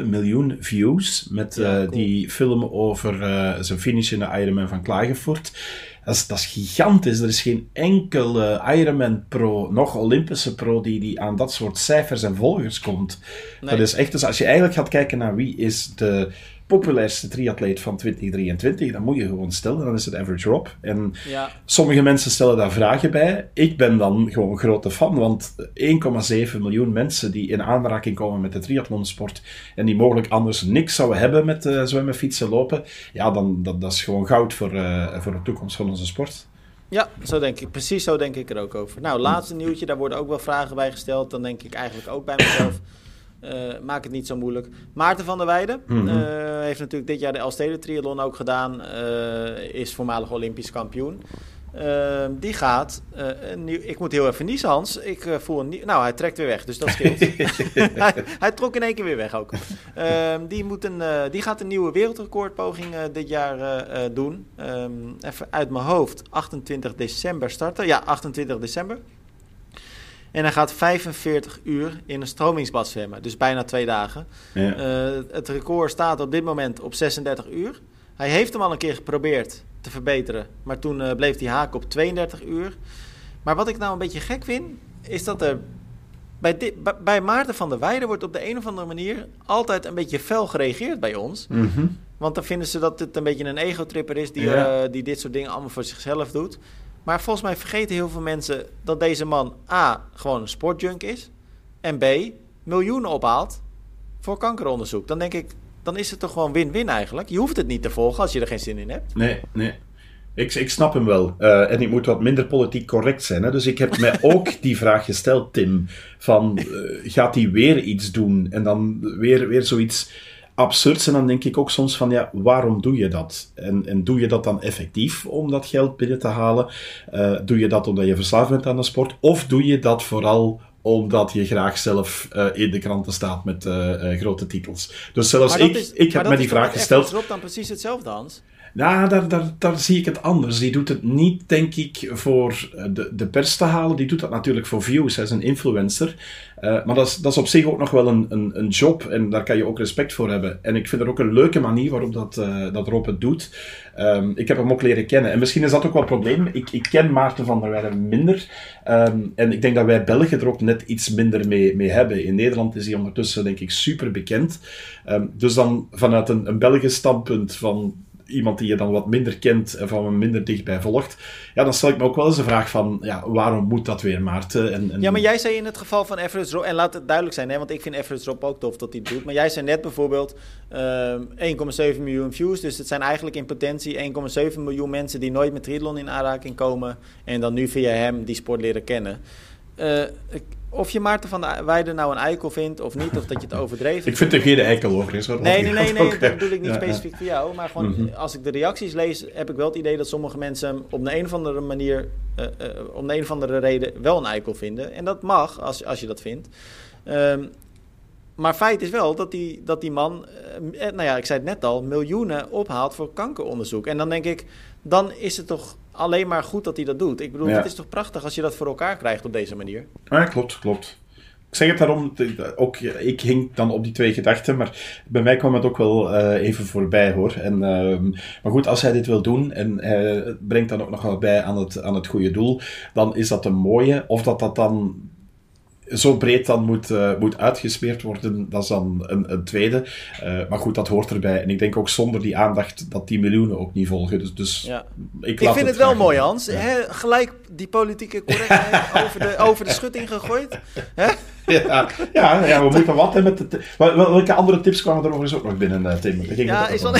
miljoen views met Ja, eh, die film over eh, zijn finish in de Ironman van Klagenvoort. Dat is, dat is gigantisch. Er is geen enkele Ironman pro, nog Olympische pro, die, die aan dat soort cijfers en volgers komt. Nee. Dat is echt, dus als je eigenlijk gaat kijken naar wie is de populairste triatleet van 2023, dan moet je gewoon stellen, dan is het Average Rob. En Ja, Sommige mensen stellen daar vragen bij. Ik ben dan gewoon een grote fan, want 1,7 miljoen mensen die in aanraking komen met de triathlonsport en die mogelijk anders niks zouden hebben met eh, zwemmen, fietsen, lopen, ja, dan dat, dat is gewoon goud voor, eh, voor de toekomst van onze sport. ja zo denk ik. Precies zo denk ik er ook over. Nou, laatste nieuwtje, daar worden ook wel vragen bij gesteld. Dan denk ik eigenlijk ook bij mezelf. Eh, maak het niet zo moeilijk. Maarten van der Weijden Mhm. eh, heeft natuurlijk dit jaar de Elstede Triathlon ook gedaan. eh, is voormalig Olympisch kampioen. Eh, die gaat. nieuw, ik moet heel even niezen, Hans. Ik voel een. Nou, hij trekt weer weg, dus dat scheelt. hij, hij trok in één keer weer weg ook. Ehm, die, moet een, die gaat een nieuwe wereldrecordpoging dit jaar doen. Ehm, even uit mijn hoofd. 28 december starten. Ja, 28 december. En hij gaat 45 uur in een stromingsbad zwemmen. Dus bijna twee dagen. Ja. Eh, het record staat op dit moment op 36 uur. Hij heeft hem al een keer geprobeerd te verbeteren. Maar toen eh, bleef hij haken op 32 uur. Maar wat ik nou een beetje gek vind, is dat er bij, bij- Maarten van der Weijden wordt op de een of andere manier altijd een beetje fel gereageerd bij ons. Mhm. Want dan vinden ze dat het een beetje een egotripper is die, Ja. eh, die dit soort dingen allemaal voor zichzelf doet. Maar volgens mij vergeten heel veel mensen dat deze man A. gewoon een sportjunk is. En B. miljoenen ophaalt voor kankeronderzoek. Dan denk ik, dan is het toch gewoon win-win eigenlijk. Je hoeft het niet te volgen als je er geen zin in hebt. Nee, nee. Ik, ik snap hem wel. Eh, en ik moet wat minder politiek correct zijn. Hè? Dus ik heb mij ook die vraag gesteld, Tim. Van, eh, gaat hij weer iets doen? En dan weer, weer zoiets absurds. En dan denk ik ook soms van, ja, waarom doe je dat? En, en doe je dat dan effectief om dat geld binnen te halen? Eh, doe je dat omdat je verslaafd bent aan de sport? Of doe je dat vooral omdat je graag zelf eh, in de kranten staat met eh, grote titels? Dus zelfs dat ik, is- ik heb dat me die vraag gesteld. Rob dan precies hetzelfde, Hans? Nou, daar, zie ik het anders. Die doet het niet, denk ik, voor eh, de, de pers te halen. Die doet dat natuurlijk voor views. Hij is een influencer. Eh, maar dat is, dat is op zich ook nog wel een, een, een job. En daar kan je ook respect voor hebben. En ik vind het ook een leuke manier waarop dat, eh, dat Rob het doet. Ehm, ik heb hem ook leren kennen. En misschien is dat ook wel een probleem. Ik, ik ken Maarten van der Weijden minder. Ehm, en ik denk dat wij Belgen er ook net iets minder mee, mee hebben. In Nederland is hij ondertussen, denk ik, super bekend. Ehm, dus dan vanuit een, een Belgisch standpunt van iemand die je dan wat minder kent en van minder dichtbij volgt, ja, dan stel ik me ook wel eens de vraag van, ja, waarom moet dat weer, Maarten? En, en... Ja, maar jij zei in het geval van Everest Rob, en laat het duidelijk zijn, hè, want ik vind Everest Rob ook tof dat hij doet. Maar jij zei net bijvoorbeeld ehm 1,7 miljoen views. Dus het zijn eigenlijk in potentie 1,7 miljoen mensen die nooit met triathlon in aanraking komen. En dan nu via hem die sport leren kennen. Eh, of je Maarten van der Weijden nou een eikel vindt of niet, of dat je het overdreven Ik vind er geen eikel over is. hoor. Nee, nee, nee, nee, dat bedoel ik niet Ja, ja. specifiek voor jou. Maar gewoon, Mhm. als ik de reacties lees, heb ik wel het idee dat sommige mensen hem op de een of andere manier, eh, eh, om de een of andere reden, wel een eikel vinden. En dat mag, als, als je dat vindt. Ehm, maar feit is wel dat die, dat die man, eh, nou ja, ik zei het net al, miljoenen ophaalt voor kankeronderzoek. En dan denk ik, dan is het toch alleen maar goed dat hij dat doet. Ik bedoel, Ja. het is toch prachtig als je dat voor elkaar krijgt op deze manier. Ja, klopt, klopt. Ik zeg het daarom, ook, ik hing dan op die twee gedachten, maar bij mij kwam het ook wel eh, even voorbij hoor. En, ehm, maar goed, als hij dit wil doen en hij brengt dan ook nog wel bij aan het, aan het goede doel, dan is dat een mooie. Of dat dat dan zo breed dan moet, eh, moet uitgesmeerd worden, dat is dan een, een tweede. Eh, maar goed, dat hoort erbij. En ik denk ook zonder die aandacht dat die miljoenen ook niet volgen. Dus, dus Ja. ik, Ik vind het wel mooi. Hans. Ja. Gelijk die politieke correctheid over, de, over de schutting gegooid. Hè? Ja, ja, ja, we moeten wat. Hè, met de, welke andere tips kwamen er overigens ook nog binnen, eh, Tim? Ja, het ook is wel...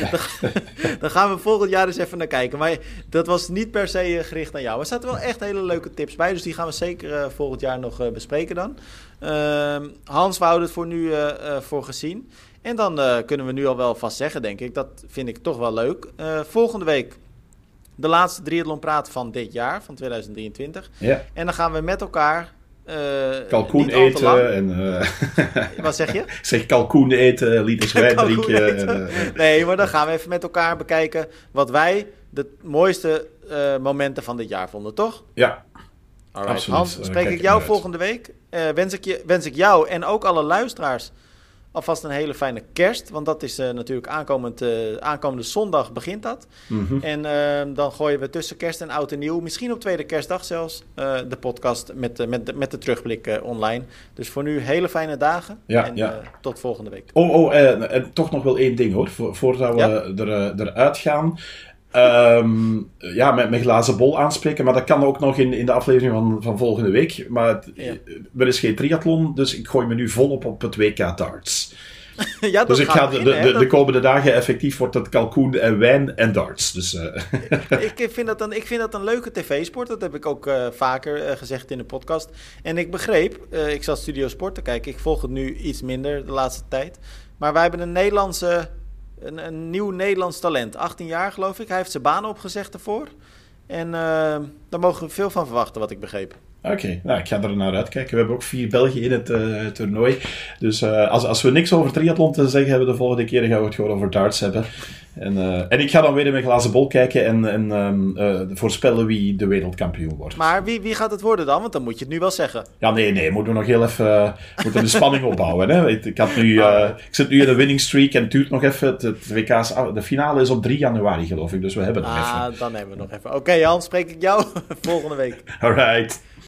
Dan gaan we volgend jaar eens even naar kijken. Maar dat was niet per se eh, gericht naar jou. Er zaten wel echt hele leuke tips bij. Dus die gaan we zeker eh, volgend jaar nog eh, bespreken dan. Ehm, Hans, we houden het voor nu voor gezien. En dan kunnen we nu al wel vast zeggen, denk ik. Dat vind ik toch wel leuk. Volgende week de laatste triathlon praat van dit jaar, van 2023. Ja, En dan gaan we met elkaar... eh, kalkoen eten en... eh, Wat zeg je? zeg kalkoen eten, liters wijn drinken. En, eh, Nee, maar dan gaan we even met elkaar bekijken wat wij de mooiste momenten van dit jaar vonden, toch? ja, Alright. Absoluut. Hans, spreek ik jou volgende week. wens, ik je, wens ik jou en ook alle luisteraars alvast een hele fijne kerst. Want dat is uh, natuurlijk aankomend, uh, aankomende zondag begint dat. Mm -hmm. En uh, dan gooien we tussen kerst en oud en nieuw, misschien op tweede kerstdag zelfs, de podcast met, met, de, met de terugblik online. Dus voor nu hele fijne dagen ja, en ja. tot volgende week. Oh, oh en toch nog wel één ding hoor, Vo voordat we ja? er, eruit gaan. Um, ja, met mijn glazen bol aanspreken. Maar dat kan ook nog in, in de aflevering van, van volgende week. Maar het, ja. er is geen triathlon, dus ik gooi me nu volop op het WK darts. ja, dus ik ga de, de, de, de, komende dagen effectief wordt het kalkoen en wijn en darts. Dus, uh. ik, vind dat een, ik vind dat een leuke tv-sport. Dat heb ik ook uh, vaker uh, gezegd in de podcast. En ik begreep, ik zat Studio Sport te kijken. Ik volg het nu iets minder de laatste tijd. Maar wij hebben een Nederlandse een, nieuw Nederlands talent. 18 jaar geloof ik. Hij heeft zijn baan opgezegd ervoor. En uh, daar mogen we veel van verwachten, wat ik begreep. Oké, nou, ik ga er naar uitkijken. We hebben ook vier Belgen in het uh, toernooi. Dus uh, als, als we niks over triathlon te zeggen hebben de volgende keer, gaan we het gewoon over darts hebben. En, uh, en ik ga dan weer in mijn glazen bol kijken en, en um, voorspellen wie de wereldkampioen wordt. Maar wie, wie gaat het worden dan? Want dan moet je het nu wel zeggen. Ja, nee, nee. Moeten we nog heel even moeten de spanning opbouwen. Hè? Ik, had nu, ik zit nu in de winning streak en het duurt nog even. Het, het WK's, de finale is op 3 januari, geloof ik. Dus we hebben nog ah, even. dan hebben we nog even. Oké, okay, Jan, spreek ik jou volgende week. Alright.